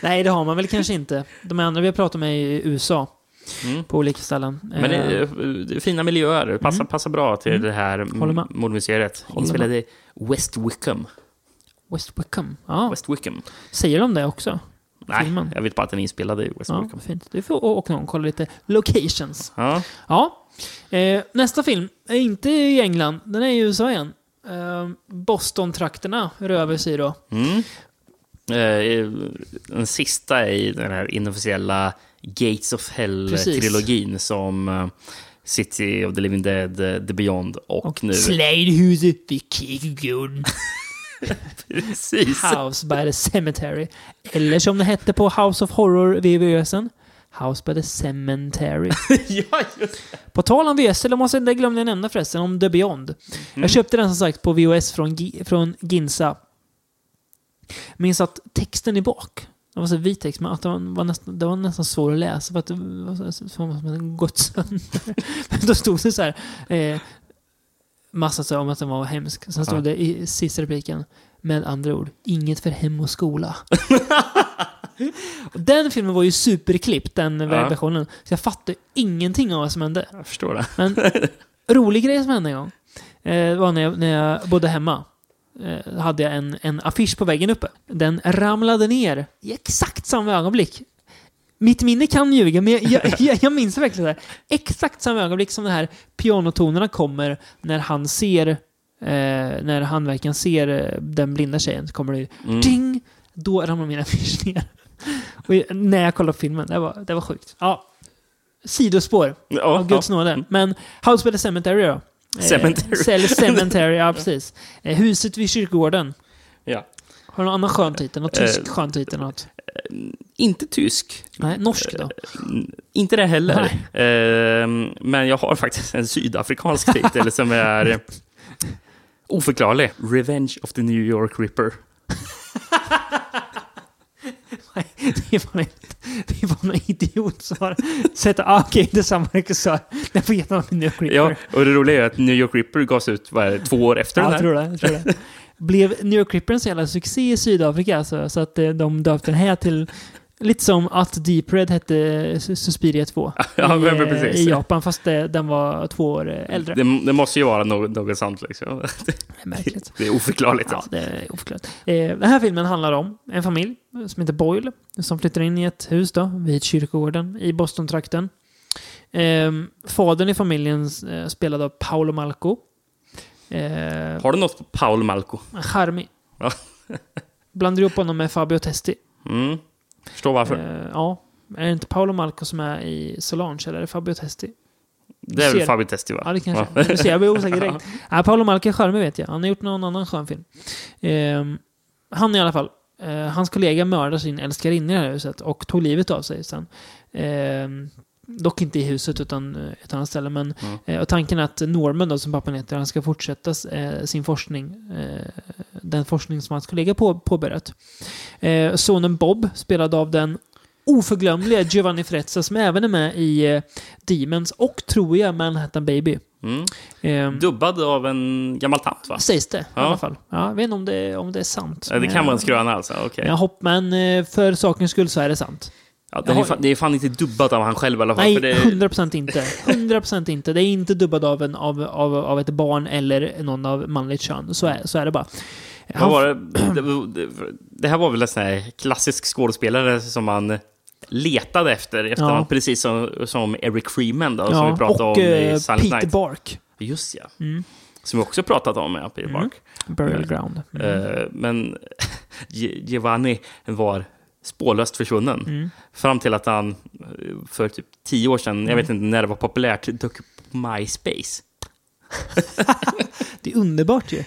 Nej, det har man väl kanske inte. De andra vi har pratat med är i USA, Mm. på olika ställen. Men det är, det är fina miljöer. Passar, passar bra till Mm. det här mordmuseet. Inspelade i West Wickham. West Wickham. Ja, West Wickham. säger de det också? Nej, Filmen. jag vet bara att den är inspelad i West Ja, fint. Du får åka och kolla lite locations. Ja. Ja. Eh, nästa film är inte i England, den är i USA igen. Eh, Boston-trakterna röver sig då. Mm. Eh, Den sista i den här inofficiella Gates of Hell-trilogin som eh, City of the Living Dead, eh, The Beyond och, Och nu... Sladehuset vid Kirkegården. Precis. House by the Cemetery. Eller som det hette på House of Horror VVÖsen. House by the Cemetery. ja, just På tal om VS, eller måste, det glömde jag nämna förresten, om The Beyond. Jag köpte den som sagt på VHS från, Gi- från Ginsa. Minns att texten i bak, det var så vit text, men att det var, nästan, det var nästan svår att läsa för att det var som att den gått sönder. Men då stod det så här, eh, massa så om att den var hemsk. Sen stod det i sista repliken, med andra ord, inget för hem och skola. och den filmen var ju superklippt, den versionen. Så jag fattade ingenting av vad som hände. Jag förstår det. Men rolig grej som hände en gång. Eh, var när jag, när jag bodde hemma. Eh, hade jag en, en affisch på väggen uppe. Den ramlade ner i exakt samma ögonblick. Mitt minne kan ljuga, men jag, jag, jag, jag minns verkligen det. här. Exakt samma ögonblick som de här pianotonerna kommer när han ser, eh, när han verkligen ser eh, den blinda tjejen, så kommer det Mm. ding! Då ramlar min affisch ner. Och när jag kollade på filmen, det var, det var sjukt. Ja. Sidospår Ja, av Guds ja. nåde. Men House by the Cemetery då? Cemetery. Eh, cemetery, ja precis. Eh, huset vid kyrkogården. Ja. Har du någon annan skön titel? Någon tysk Eh, skön titel? Något? Inte tysk. Nej, norsk då? Mm, Inte det heller. Ehm, men jag har faktiskt en sydafrikansk titel som är oförklarlig. Revenge of the New York Ripper. Nej, det var, en, det var någon idiot som har sett ah, okej, det är samma regissör. Den får en New York Ja, Ripper. och det roliga är att New York Ripper gavs ut vad är det, två år efter Ja, den jag här. tror det. Jag tror det. Blev New Ripper en så jävla succé i Sydafrika alltså, så att eh, de döpte den här till Lite som att Deep Red hette Sus- Suspiria 2 Ja, i, eh, precis. i Japan, fast det, den var två år eh, äldre. Det, det måste ju vara något, något sånt liksom. Det är märkligt. Det är oförklarligt. Ja, Alltså. det är oförklarat. Eh, den här filmen handlar om en familj som heter Boyle som flyttar in i ett hus då, vid kyrkogården i Boston-trakten. Eh, fadern i familjen eh, spelad av Paolo Malco. Eh, Har du något på Paul Malco? charmig. Ja. Blandar ihop honom med Fabio Testi. Mm. Förstår varför. Eh, ja. Är det inte Paolo Malco som är i Solange eller är det Fabio Testi? det är väl Fabio Testi va? Ja, det kanske ja. Du ser, jag blir osäker direkt. Ja, Paolo Malco är charmig vet jag. Han har gjort någon annan skön film. Ehm, han i alla fall. eh, hans kollega mördade sin älskarinna i det här huset och tog livet av sig sen. Dock inte i huset utan eh, ett annat ställe. Men, Mm. och tanken är att Norman då, som pappan heter, han ska fortsätta eh, sin forskning. Den forskning som hans kollega på, påbörjat. Sonen Bob, spelad av den oförglömliga Giovanni Frezza som även är med i Demons och, tror jag, Manhattan Baby. Mm. Ehm, Dubbad av en gammal tant va? Sägs det i Ja. alla fall. Ja, jag vet inte om det, om det är sant. Ja, Det kan vara en skröna alltså? Men, jag hopp, men för sakens skull så är det sant. Ja, det, är fan, det är fan inte dubbat av han själv i alla fall. Nej, det, 100% inte. 100% inte. Det är inte dubbad av, en, av, av, av ett barn eller någon av manligt kön. Så är, så är det bara. vad var det? Det, här var väl en sån här klassisk skådespelare som man letade efter i efterhand, Ja. precis som, som Eric Freeman då, som ja, vi pratade och om i eh, Silent Peter Night. Bark. Just ja. Mm. Som vi också pratat om, ja, Peter Mm. Bark. Burial Ground. Mm. Eh, men Gi- Giovanni var spårlöst försvunnen. Mm. Fram till att han eh, för typ tio år sedan, jag vet inte när det var populärt, dök upp på MySpace. Det är underbart ju.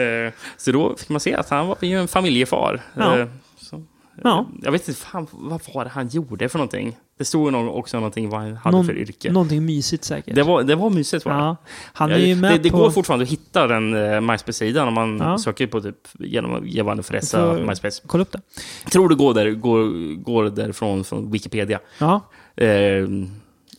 Eh, Så då fick man se att han var ju en familjefar. Ja. Eh, Så, Ja. Jag vet inte fan, vad var det han gjorde för någonting. Det stod nog också någonting vad han hade Någon, för yrke. Någonting mysigt säkert. Det var, det var mysigt var det. ja. Han är ju med det, det på... går fortfarande att hitta den uh, MySpace-sidan om man Ja. söker på typ genom Giovanni Fresa Får- MySpace. Kolla upp det. Jag tror det går, där, går, går därifrån från Wikipedia. Ja, Eh,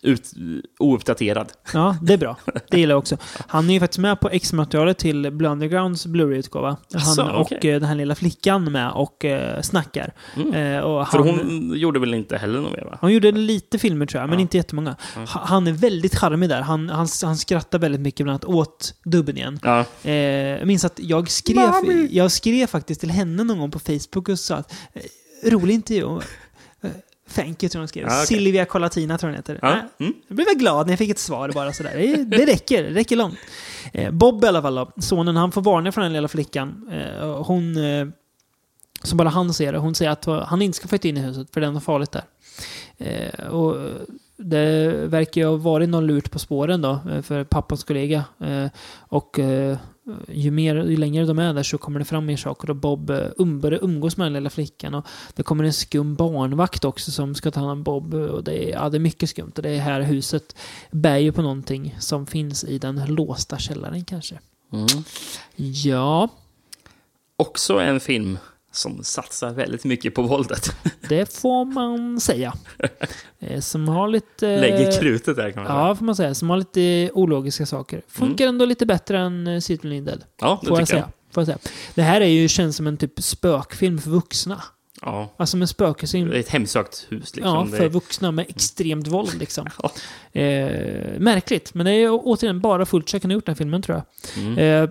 ut, ouppdaterad. ja, det är bra. Det gillar jag också. Han är ju faktiskt med på X-materialet till Blue Undergrounds Blu-ray-utgåva. Han Asså, och eh, den här lilla flickan med och eh, snackar. Mm. Eh, och För han, hon gjorde väl inte heller något mer va? Han gjorde lite filmer tror jag, men Ja. inte jättemånga. Ha- Han är väldigt charmig där. Han, han, han skrattar väldigt mycket bland annat åt dubben igen. Ja, Eh, jag minns att jag skrev, jag skrev faktiskt till henne någon gång på Facebook och sa att rolig intervju. Thank you tror jag hon skrev. Ja, okej. Silvia Colatina tror jag hon heter. ja. Eh, Mm. jag blev glad när jag fick ett svar bara sådär. Det, det räcker, det räcker långt. Eh, Bob i alla fall då, sonen, han får varningar från den lilla flickan. Eh, hon, eh, som bara han ser det, hon säger att han inte ska flytta in i huset för det är något farligt där. Och det verkar ju ha varit någon lurt på spåren då, eh, för pappans kollega. Eh, och eh, ju, mer, ju längre de är där så kommer det fram mer saker och Bob um, börjar umgås med den lilla flickan. Och det kommer en skum barnvakt också som ska ta hand om Bob. Och det är, ja, det är mycket skumt och det här huset bär ju på någonting som finns i den låsta källaren kanske. Mm. Ja, Också en film som satsar väldigt mycket på våldet. det får man säga. Eh, Som har lite... Lägger krutet där kan man säga. Ja, får man säga. Som har lite ologiska saker. Funkar ändå lite bättre än uh, City Lindell. Ja, det Får jag, tycker jag. säga. får jag säga. Det här är ju, känns som en typ spökfilm för vuxna. Ja. Alltså med spökfilm. Det är ett hemsökt hus liksom. Ja, för vuxna med extremt våld liksom. Ja. Eh, märkligt, men det är återigen bara fullt som har gjort den här filmen tror jag. Mm. Eh,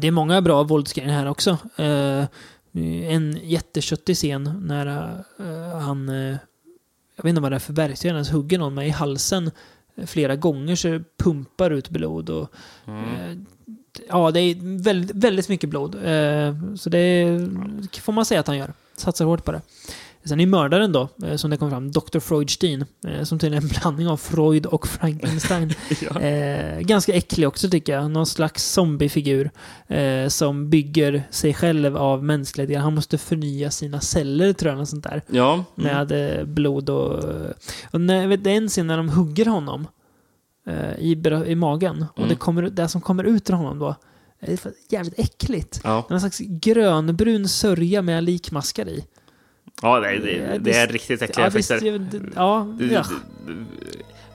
det är många bra våldsgrejer här också. Eh, en jätteköttig scen när eh, han, eh, jag vet inte vad det är för verktyg, ens hugger någon med i halsen eh, flera gånger så pumpar ut blod. Och, Mm. eh, ja, det är väldigt, väldigt mycket blod. Eh, så det är- får man säga att han gör. Satsar hårt på det. Sen är mördaren då, eh, som det kom fram, Dr. Freudstein, eh, som tydligen är en blandning av Freud och Frankenstein. Ja. Eh, ganska äcklig också tycker jag. Någon slags zombiefigur eh, som bygger sig själv av mänskliga delar. Han måste förnya sina celler tror jag, sånt där. Ja. Mm. Med eh, blod och... och när, vet, det är en scen när de hugger honom eh, i, i magen. Och Mm. det, kommer, det som kommer ut ur honom då är för- jävligt äckligt. Ja. Någon slags grönbrun sörja med likmaskar i. ja, det är, det, det är riktigt äckliga ja, effekter. det- ja, ja.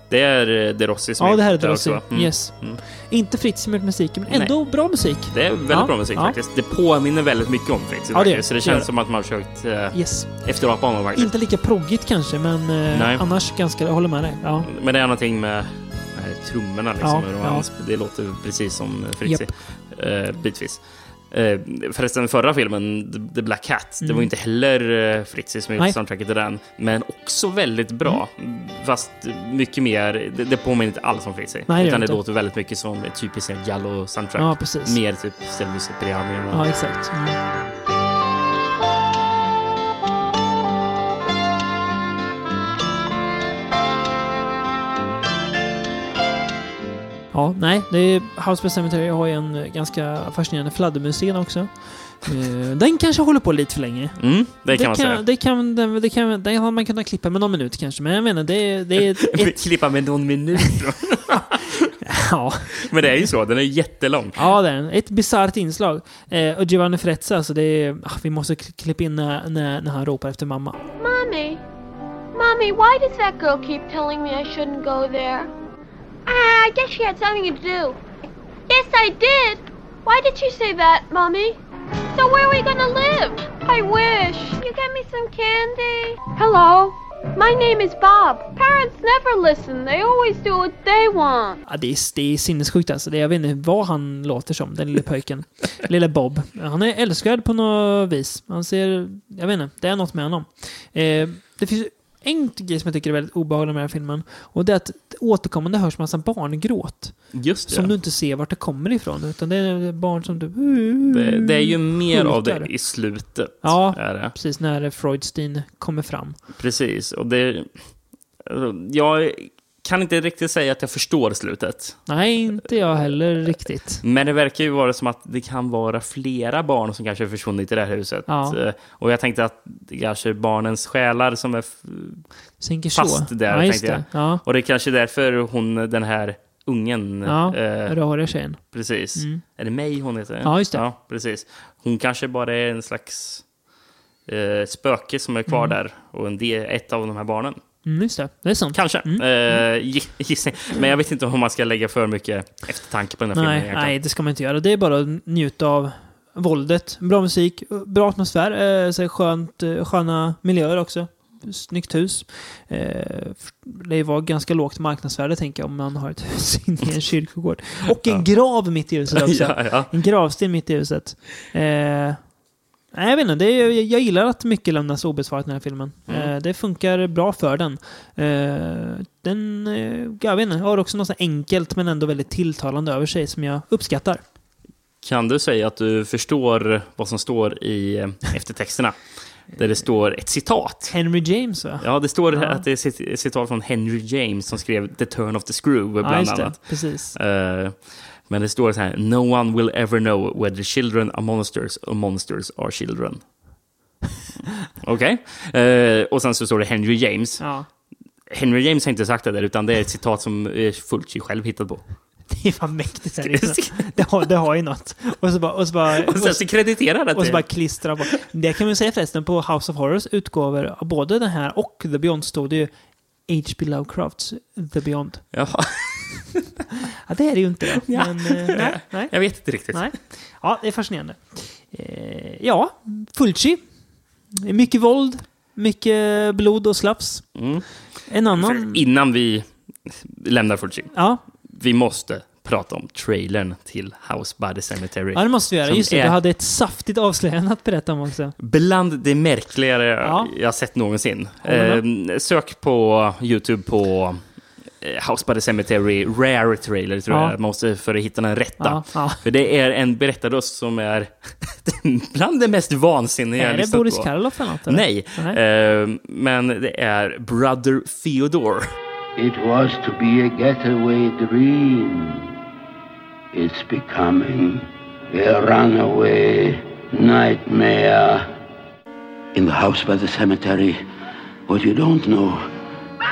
det, är eh, De Rossi som ja, det här är också. Mm. Yes. Mm. Inte Fritz gjort musiken, men ändå bra musik. Det är väldigt Ja, bra musik ja. faktiskt. Det påminner väldigt mycket om Fritz Ja, det. Så det känns det. som att man har försökt eh, Yes. efterapa honom faktiskt. Inte lika proggigt kanske, men Nej. annars ganska... Jag håller med dig. Ja. Men det är någonting med med trummorna liksom. Ja, sp- Det låter precis som Fritzi. Japp. Eh, bitvis. Eh, förresten, förra filmen, The- Black det Mm. var ju inte heller eh, Fritzi som gjorde soundtracket till den. Men också väldigt bra. Fast mycket mer, det, det påminner inte alls om Fritzi. Nej, det utan det inte. låter väldigt mycket som ett typiskt Giallo-soundtrack. ja, precis. Mer typ Stelvio Cipriani. Ja, exakt. Mm. Ja, nej, det är House of Cemetery har ju en eh, ganska fascinerande fladdermusscen också. Eh, den kanske håller på lite för länge. Mm, det kan man säga. Det kan, det, det kan, den hade man kunnat klippa med någon minut kanske, men jag menar det, är- det är ett, Klippa med någon minut. ja, Men det är ju så, den är jättelång. ja, det är den. Ett bisarrt inslag. Eh, och Giovanni Frezza, alltså det är, ah, vi måste kli- klippa in när, när, när han ropar efter mamma. Mommy, Mommy, why does that girl keep telling me I shouldn't go there? Ah, I guess she had something to do. Yes, I did. Why did she say that, Mommy? So where are we gonna live? I wish. You get me some candy? Hello? My name is Bob. Parents never listen. They always do what they want. Ja, det, är, det är sinnessjukt alltså. Det, jag vet inte vad han låter som, den lille pojken. lille Bob. Han är älskvärd på något vis. Han ser... Jag vet inte, det är något med honom. Eh, det finns en grej som jag tycker är väldigt obehaglig med den här filmen. Och det är att återkommande hörs massa barngråt. Just det. Som du inte ser vart det kommer ifrån. Utan det är barn som du... det, det är ju mer av det i slutet. Ja. Är det. Precis när Freudstein kommer fram. Precis. Och det... Jag kan inte riktigt säga att jag förstår slutet. Nej, inte jag heller riktigt. Men det verkar ju vara som att det kan vara flera barn som kanske försvunnit i det här huset. Ja. Eh, Och jag tänkte att det kanske är barnens själar som är... Tänker Fast så. där, ja, tänkte det. Ja, Och det är kanske därför hon, den här ungen... ja eh, röriga tjejen. precis. Mm. Är det mig hon heter? Ja, just det. Ja, precis. Hon kanske bara är en slags eh, spöke som är kvar där. Och en del, ett av de här barnen. Mm, just det. Det är sant. Kanske. Mm. Gi- gissning. Men jag vet inte om man ska lägga för mycket eftertanke på den här filmen. Nej, egentligen. nej, det ska man inte göra. Det är bara att njuta av våldet. Bra musik, bra atmosfär, eh, så skönt, eh, sköna miljöer också. Snyggt hus. Eh, det var ganska lågt marknadsvärde, tänker jag, om man har ett hus inne i en kyrkogård. Och en grav mitt i huset också. En gravsten mitt i huset. Nej, jag vet inte. Det är, jag, gillar att mycket lämnas obesvarat i den här filmen. Mm. Eh, det funkar bra för den. Eh, den, eh, jag vet inte, har också något så enkelt men ändå väldigt tilltalande över sig som jag uppskattar. Kan du säga att du förstår vad som står i eftertexterna? Där det står ett citat. Henry James va? Ja, det står Ja. att det är ett citat från Henry James som skrev The Turn of the Screw, bland Ja, annat. Precis. Eh, men det står så här, No one will ever know whether children are monsters or monsters are children. Okej. Eh, och sen så står det Henry James. Ja. Henry James har inte sagt det där, utan det är ett citat som eh, Fulci själv hittat på. Det är fan mäktigt. Här, det, har, det har ju något. Och så bara... Och så bara, Och sen så krediterar det och så bara klistra på. Det kan man säga förresten, på House of Horrors utgåvor både den här och The Beyond stod det ju H.P. Lovecrafts The Beyond. Jaha, Ja, det är det ju inte då. Ja. Men, eh, nej, nej, jag vet inte riktigt. nej. Ja, det är fascinerande. Eh, ja, Fulci. Mycket våld, mycket blod och slaps. Mm. En annan... För innan vi lämnar Fulci, Ja, vi måste prata om trailern till House by the Cemetery. ja, det måste vi göra. Just det, du hade ett saftigt avslöjande att berätta om också. Bland det märkligare Ja. jag har sett någonsin. Eh, sök på YouTube på eh, House by the Cemetery Rare Trailer, tror Ja. jag. Man måste för att hitta den rätta. Ja, ja. För det är en berättarröst som är bland det mest vansinniga jag Är det lyssnat Boris på. Karloff eller något? eller? Nej. Eh, men det är Brother Theodore. It was to be a getaway dream. It's becoming a runaway nightmare. In the house by the cemetery, what you don't know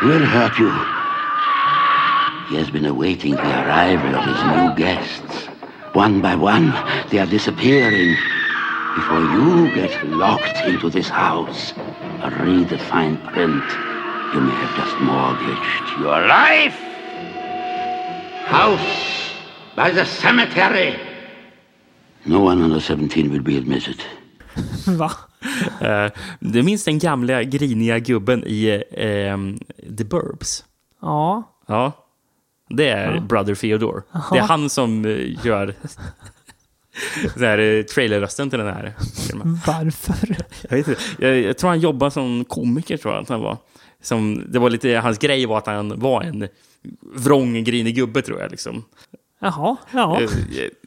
will hurt you. He has been awaiting the arrival of his new guests. One by one, they are disappearing. Before you get locked into this house read the fine print, you may have just mortgaged your life. House by the cemetery. No one under 17 will be admitted. Va? Uh, du minns den gamla griniga gubben i ehm, The Burbs? Ja. Ja. Det är Brother Theodore. Det är han som eh, gör så här, eh, trailerrösten till den här filmen. Varför? Jag, vet inte. Jag, jag tror han jobbar som komiker, tror jag att han var. Som, det var lite, hans grej var att han var en vrång, grinig gubbe, tror jag. Liksom. Jaha, ja. Eh,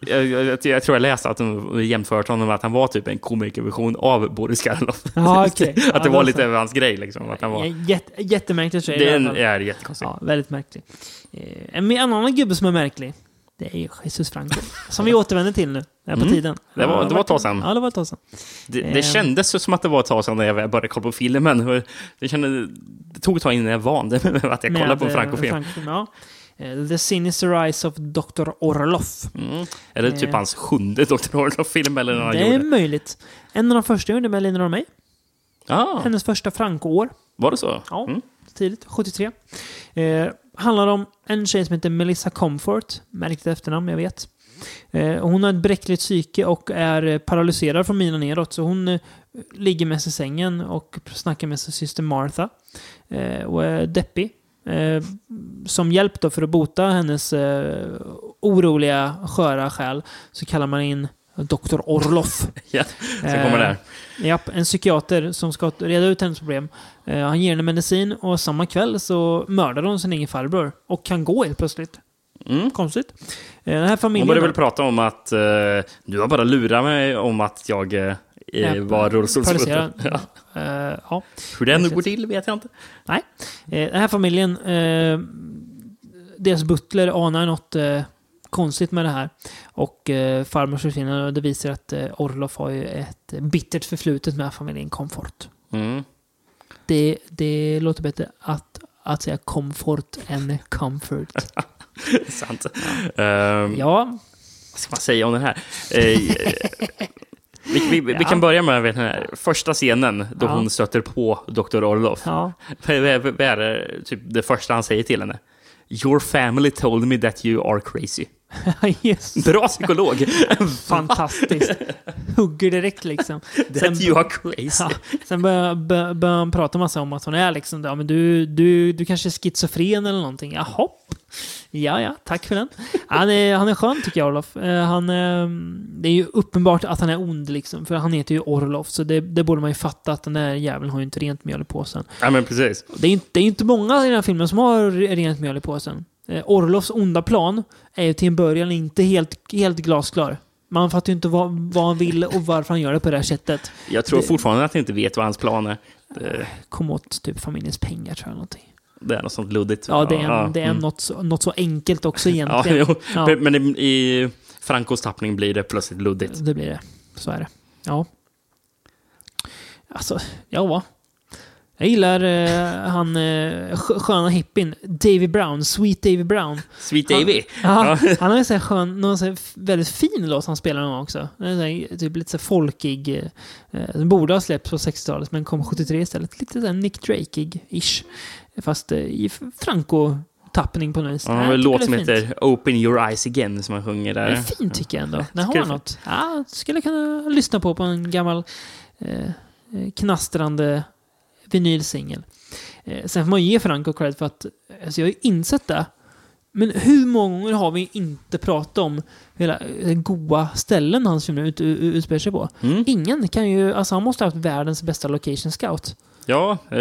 Jag, jag, jag, jag tror jag läste att de jämfört honom med att han var typ en komikerversion av Boris Karloff. Ja, okej. att Ja, det då var så. lite av hans grej. Liksom, att han var, Jätte, jättemärkligt i alla den är jättekonstig. Ja, väldigt märklig. Eh, en annan gubbe som är märklig, det är ju Jesus Franco. Som vi återvänder till nu. Det är på Mm. tiden. Det var- det var ett tag sedan. Ja, det var ett tag sedan. Det, det kändes som att det var ett tag sedan när jag började kolla på filmen. Det, kände, det tog ett tag innan jag vande med att jag kollade på en Med, eh, Franco-film. Ja. Eh, The Sinister Eyes of Dr. Orloff. Mm. Eller typ Eh. hans sjunde Dr. Orloff-film eller han Det är gjorde. möjligt. En av de första jag gjorde med Lina och mig. Ah, Hennes första Franco-år. var det så? Ja, Mm. tidigt. 73. Eh, handlar om en tjej som heter Melissa Comfort. Märkligt efternamn, jag vet. Eh, hon har ett bräckligt psyke och är eh, paralyserad från mina neråt. Så hon eh, ligger med sig i sängen och snackar med sin syster Martha. Och är deppig. Som hjälp då för att bota hennes oroliga, sköra själ så kallar man in Dr. Orloff. Ja, sen kommer det här. Japp, en psykiater som ska reda ut hennes problem. Eh, han ger henne medicin och samma kväll så mördar hon sin egen farbror. Och kan gå helt plötsligt. Mm. Konstigt. Eh, den här Hon familjen... började väl prata om att eh, du har bara lurat mig om att jag eh, Ja, var rullstolsbunden. Ja. Eh, ja. Hur det nu Precis. går till vet jag inte. Nej. Eh, den här familjen, eh, deras butler anar något eh, konstigt med det här. Och eh, farmor försvinner och det visar att eh, Orlof har ju ett bittert förflutet med familjen Comfort. Mm. Det, det låter bättre att, att säga comfort än comfort. Sant. Ehm, Ja, Vad ska man säga om den här? Eh, vi, vi, vi Ja. kan börja med vet, den här första scenen då Ja. hon stöter på Dr. Orloff. ja. Vad är det, typ det första han säger till henne? Your family told me that you are crazy. yes. Bra psykolog! Fantastiskt. Hugger direkt liksom. that you are crazy. Ja, sen börjar bör, bör han prata massa om att hon är liksom, ja men du, du, du kanske är schizofren eller någonting. Jaha. Ja, ja, tack för den. Han är, han är skön tycker jag, Orlof. Eh, Han, eh, det är ju uppenbart att han är ond liksom, för han heter ju Orlof, så det, det borde man ju fatta att den där jäveln har ju inte rent mjöl i påsen. Ja, men precis. Det är inte, det är inte många i den här filmen som har re- rent mjöl i påsen. Eh, Orlovs onda plan är ju till en början inte helt, helt glasklar. Man fattar ju inte vad, vad han vill och varför han gör det på det här sättet. Jag tror Det- fortfarande att jag inte vet vad hans plan är. Det, Kom åt typ familjens pengar tror jag. Någonting. det är något sånt luddigt. Ja, det är, en, det är mm. något, så, något så enkelt också Ja, egentligen. jo. Ja. Men- i Francos tappning blir det plötsligt luddigt. Det blir det. Så är det. Ja. Alltså, ja. Jag gillar eh, han eh, skö- sköna hippien, Davy Brown, Sweet Davy Brown. Sweet Davy. Ja, han har en sån här skön, någon sån här väldigt fin låt han spelar någon gång också. Den är så här, typ lite så folkig. eh, Eh, den borde ha släppts på 60-talet men kom 73 istället. Lite så här Nick Drake-ish. Fast eh, i f- Franco-tappning på något vis. Han har en låt det som fint. heter Open your eyes again som han sjunger Det där. är fint tycker jag ändå. Den har något. Ja, skulle jag kunna lyssna på på en gammal eh, eh, knastrande vinylsingel. Eh, sen får man ge Franco cred för att, alltså jag har ju insett det. Men hur många gånger har vi inte pratat om hela eh, goa ställen hans filmer ut, ut, utspelar sig på? Mm. Ingen kan ju, alltså han måste ha haft världens bästa location scout. Ja, eh,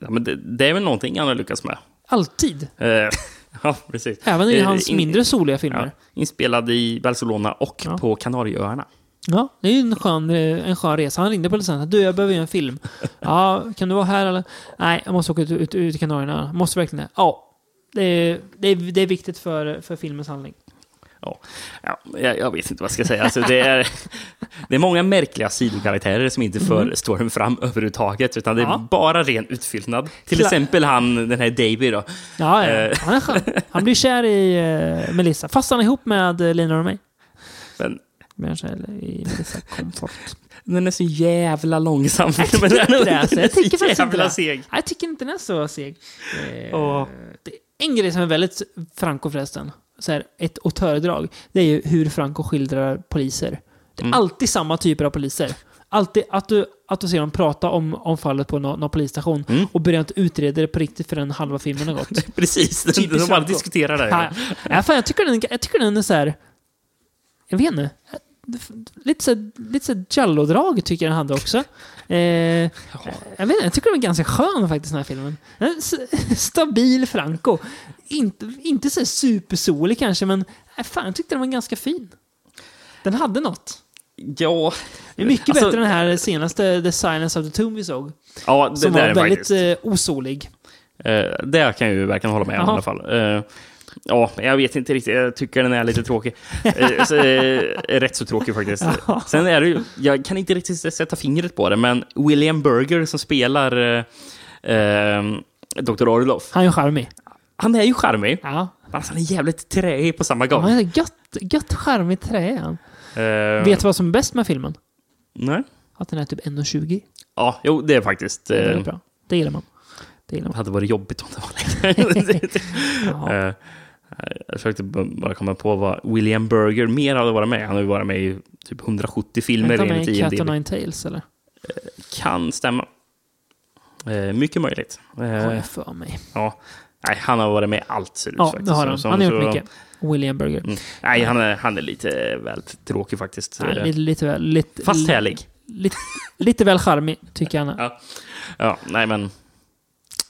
ja men det, det är väl någonting han har lyckats med. Alltid. Eh, ja, precis. Även i Eh, hans in- mindre soliga filmer. Ja, inspelad i Barcelona och Ja. på Kanarieöarna. Ja, det är ju en skön, eh, en skön resa. Han ringde producenten. Du, jag behöver göra en film. Ja, kan du vara här eller? Nej, jag måste åka ut, ut, ut i Kanarierna. Måste verkligen det? Ja. Det är, det är, det är viktigt för, för filmens handling. Ja, ja, jag, jag vet inte vad jag ska säga. Alltså, det, är, det är många märkliga sidokaraktärer som inte för storyn fram överhuvudtaget, utan det är Mm. Ja. bara ren utfyllnad. Till Kla- exempel han, den här Davy då. Ja, ja. Eh. Han. Han blir kär i uh, Melissa. Fast han är ihop med uh, Lina och mig. Men Men så- eller i Melissa Comfort. den är så jävla långsam. Jag tycker den inte det, alltså. Jag tycker faktiskt inte det. seg. Jag tycker inte den är så seg. Eh, Åh. det är en grej som är väldigt Franco förresten, så här, ett auteurdrag, det är ju hur Franco skildrar poliser. Det är Mm. alltid samma typer av poliser. Alltid att du, att du ser dem prata om, om fallet på någon, någon polisstation Mm. och börjar inte utreda det på riktigt förrän halva filmen har gått. Precis, de, Typiskt de bara diskuterar det. Ja, ja, fan, jag, tycker den, jag tycker den är så här. Jag vet inte. Lite så, lite så Jallo-drag tycker jag den hade också. Eh, jag, vet inte, jag tycker den är ganska skön faktiskt, den här filmen. En s- Stabil Franco. Inte, inte så supersolig kanske, men äh, fan, jag tyckte den var ganska fin. Den hade något. Ja, Det är mycket Alltså- bättre än den här senaste The Silence of the Tomb vi såg. ja det Som där var väldigt eh, osolig. Eh, det kan jag ju verkligen hålla med om i alla fall. Eh, ja, jag vet inte riktigt. Jag tycker den är lite tråkig. Eh, så, eh, rätt så tråkig faktiskt. Ja. Sen är det ju, jag kan inte riktigt sätta fingret på det, men William Burger som spelar eh, eh, Dr. Orloff, Han är ju charmig. han är ju charmig. Ja. Alltså, han är jävligt träig på samma Han gång. är gött, gött charmig trä han. Eh, Vet du vad som är bäst med filmen? Nej. Att den är typ 1,20. Ja, jo, det är faktiskt... Det är bra. Det gillar man. Det gillar det hade varit jobbigt om det var längre. Jaha. Eh, Jag försökte bara komma på vad William Burger mer hade varit med. Han har ju varit med i typ 170 filmer enligt med Cat IMDb. och Nine Tails eller? Kan stämma. Eh, mycket möjligt. Har Eh, jag för mig. ja. Nej, han har varit med i allt ser det ut Ja, faktiskt det har han. Som- Han har gjort så- mycket. William Burger. Mm. Nej, han är, han är lite väl tråkig faktiskt. Nej, lite, lite väl... Lite, Fast härlig. Lite, lite väl charmig, tycker jag. Ja. ja, nej men...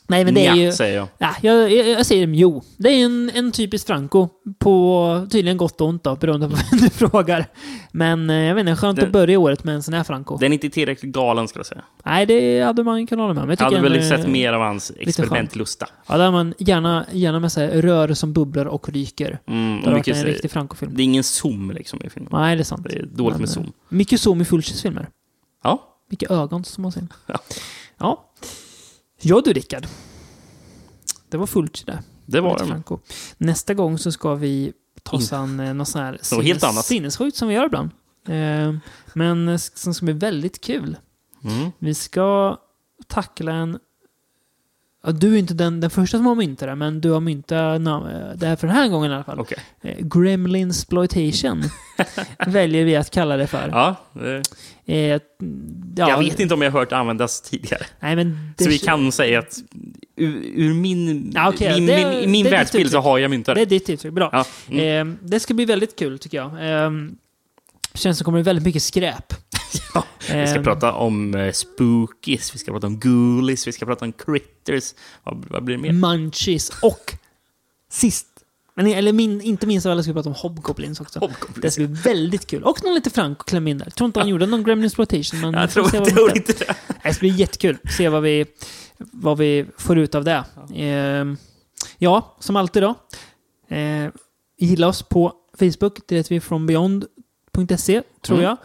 Nej, men det är nja, ju... säger jag. Ja, jag, jag, jag säger jo. Det är en, en typisk Franco. På tydligen gott och ont då, beroende på vem du frågar. Men eh, jag vet inte, skönt Den- att börja året med en sån här Franco. Den är inte tillräckligt galen, skulle jag säga. Nej, det hade man kunnat hålla med om. Jag Jag hade tycker väl sett eh, mer av hans experimentlusta. Ja, där har man gärna, gärna med sig rör som bubblar och ryker. Mm, Det och har varit mycket, en riktig Franco-film. det är ingen zoom liksom i filmen. Nej, det är sant. Det är dåligt Men, med eh, zoom. Mycket zoom i Fulcis filmer. Ja, Mycket ögon som man ser. Ja. Ja. Ja du Rickard. Det var Fulci där. det var det. Franco. Nästa gång så ska vi ta oss an eh, något sånt här Något helt annat. sinnessjukt som vi gör ibland. Eh, men som ska bli väldigt kul. Mm. Vi ska tackla en... Du är inte den, den första som har myntat det, men du har myntat det här för den här gången i alla fall. Okej. Eh, Gremlin exploitation väljer vi att kalla det för. Ja, det, Eh, ja, jag vet inte om jag har hört det användas tidigare. Nej, men det, Så vi kan säga att ur, ur min, Ja, okej, min, det- min, min är världsbild så har jag myntat Det är det. ditt uttryck. Bra. Ja, mm. Eh, det ska bli väldigt kul tycker jag. Eh, känns som det kommer bli väldigt mycket skräp. Ja, vi ska Eh, prata om eh, spookies, vi ska prata om ghoulies, vi ska prata om critters. Vad, vad blir det mer? Munchies och sist, men, eller min, inte minst av alla ska vi prata om Hobgoblins också. Det Hobgoblins. ska bli väldigt kul. Och någon lite Franco kläm in där. Tror inte han gjorde någon Gremlin exploitation, men Jag tror, vi tror inte det. Det ska bli jättekul. Se vad vi, vad vi får ut av det. Ja, ja som alltid då. Eh, gilla oss på Facebook. Det heter vi frombeyond.se, tror Mm. jag.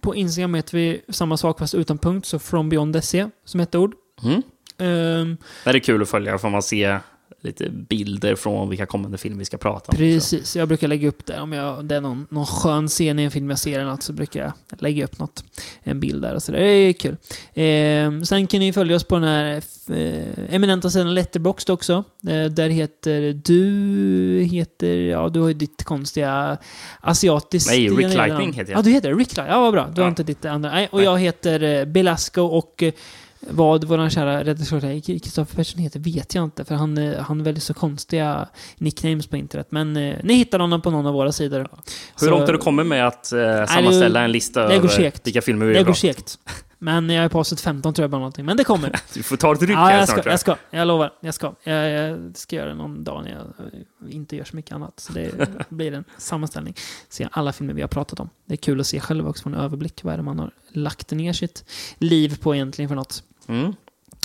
På Instagram heter vi samma sak fast utan punkt, så frombeyond.se som ett ord. Mm. Ehm, Det är kul att följa, får man se lite bilder från vilka kommande filmer vi ska prata om. Precis, jag brukar lägga upp det. Om jag, det är någon, någon skön scen i en film jag ser eller något så brukar jag lägga upp något, en bild där och så där. Det är kul. Eh, sen kan ni följa oss på den här eh, eminenta sidan Letterboxd också. Eh, där heter du, heter, ja du har ju ditt konstiga asiatiskt... Nej, Rick Lightning heter jag. Ja, du heter. Rick Lightning. Ja, vad bra. Du har Ja. inte ditt andra. Nej, och Nej. jag heter eh, Belasco och eh, vad vår kära redaktör Kristoffer Persson heter vet jag inte, för han, eh, han väljer så konstiga nicknames på internet. Men eh, ni hittar honom på någon av våra sidor. Hur Så- långt har du kommit med att eh, sammanställa en lista det över vilka filmer vi Det vill går segt. Men jag är på avsnitt 15 tror jag bara någonting. Men det kommer. Du får ta ett ryck ja, här jag snart. ska, jag ska. Jag lovar. Jag ska. Jag, jag ska göra det någon dag när jag eh, inte gör så mycket annat. Så det blir en sammanställning. Se alla filmer vi har pratat om. Det är kul att se själv också, få en överblick. Vad är det man har lagt ner sitt liv på egentligen för något. Mm.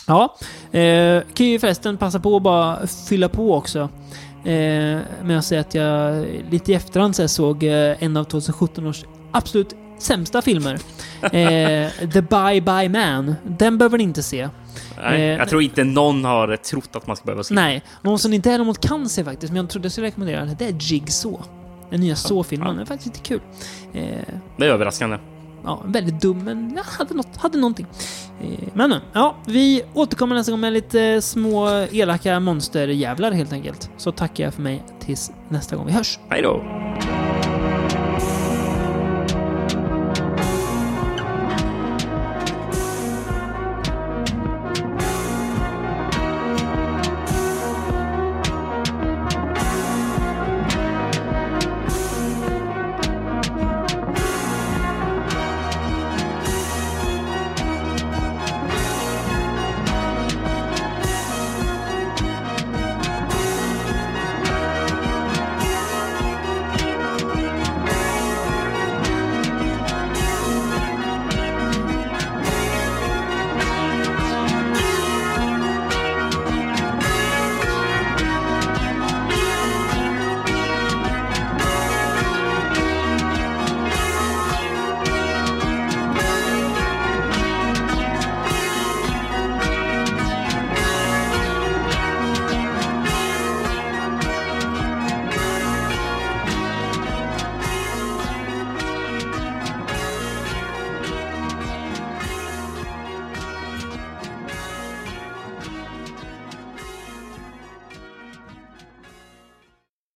Ja, eh, kan ju förresten passa på att bara fylla på också. Eh, med att säga att jag lite i efterhand så såg eh, en av 2017 års absolut sämsta filmer. Eh, The Bye Bye Man. Den behöver ni inte se. Nej, Eh, jag tror inte någon har trott att man ska behöva se Nej, någon som inte är mot cancer faktiskt, men jag trodde jag skulle rekommendera den. Det är Jigsaw. Den nya Saw-filmen. ja. Den är faktiskt lite kul. Eh, Det är överraskande ja, väldigt dum, men jag hade, något, hade någonting. Men, men, ja, vi återkommer nästa gång med lite små elaka monsterjävlar helt enkelt. Så tackar jag för mig tills nästa gång vi hörs. Hej då!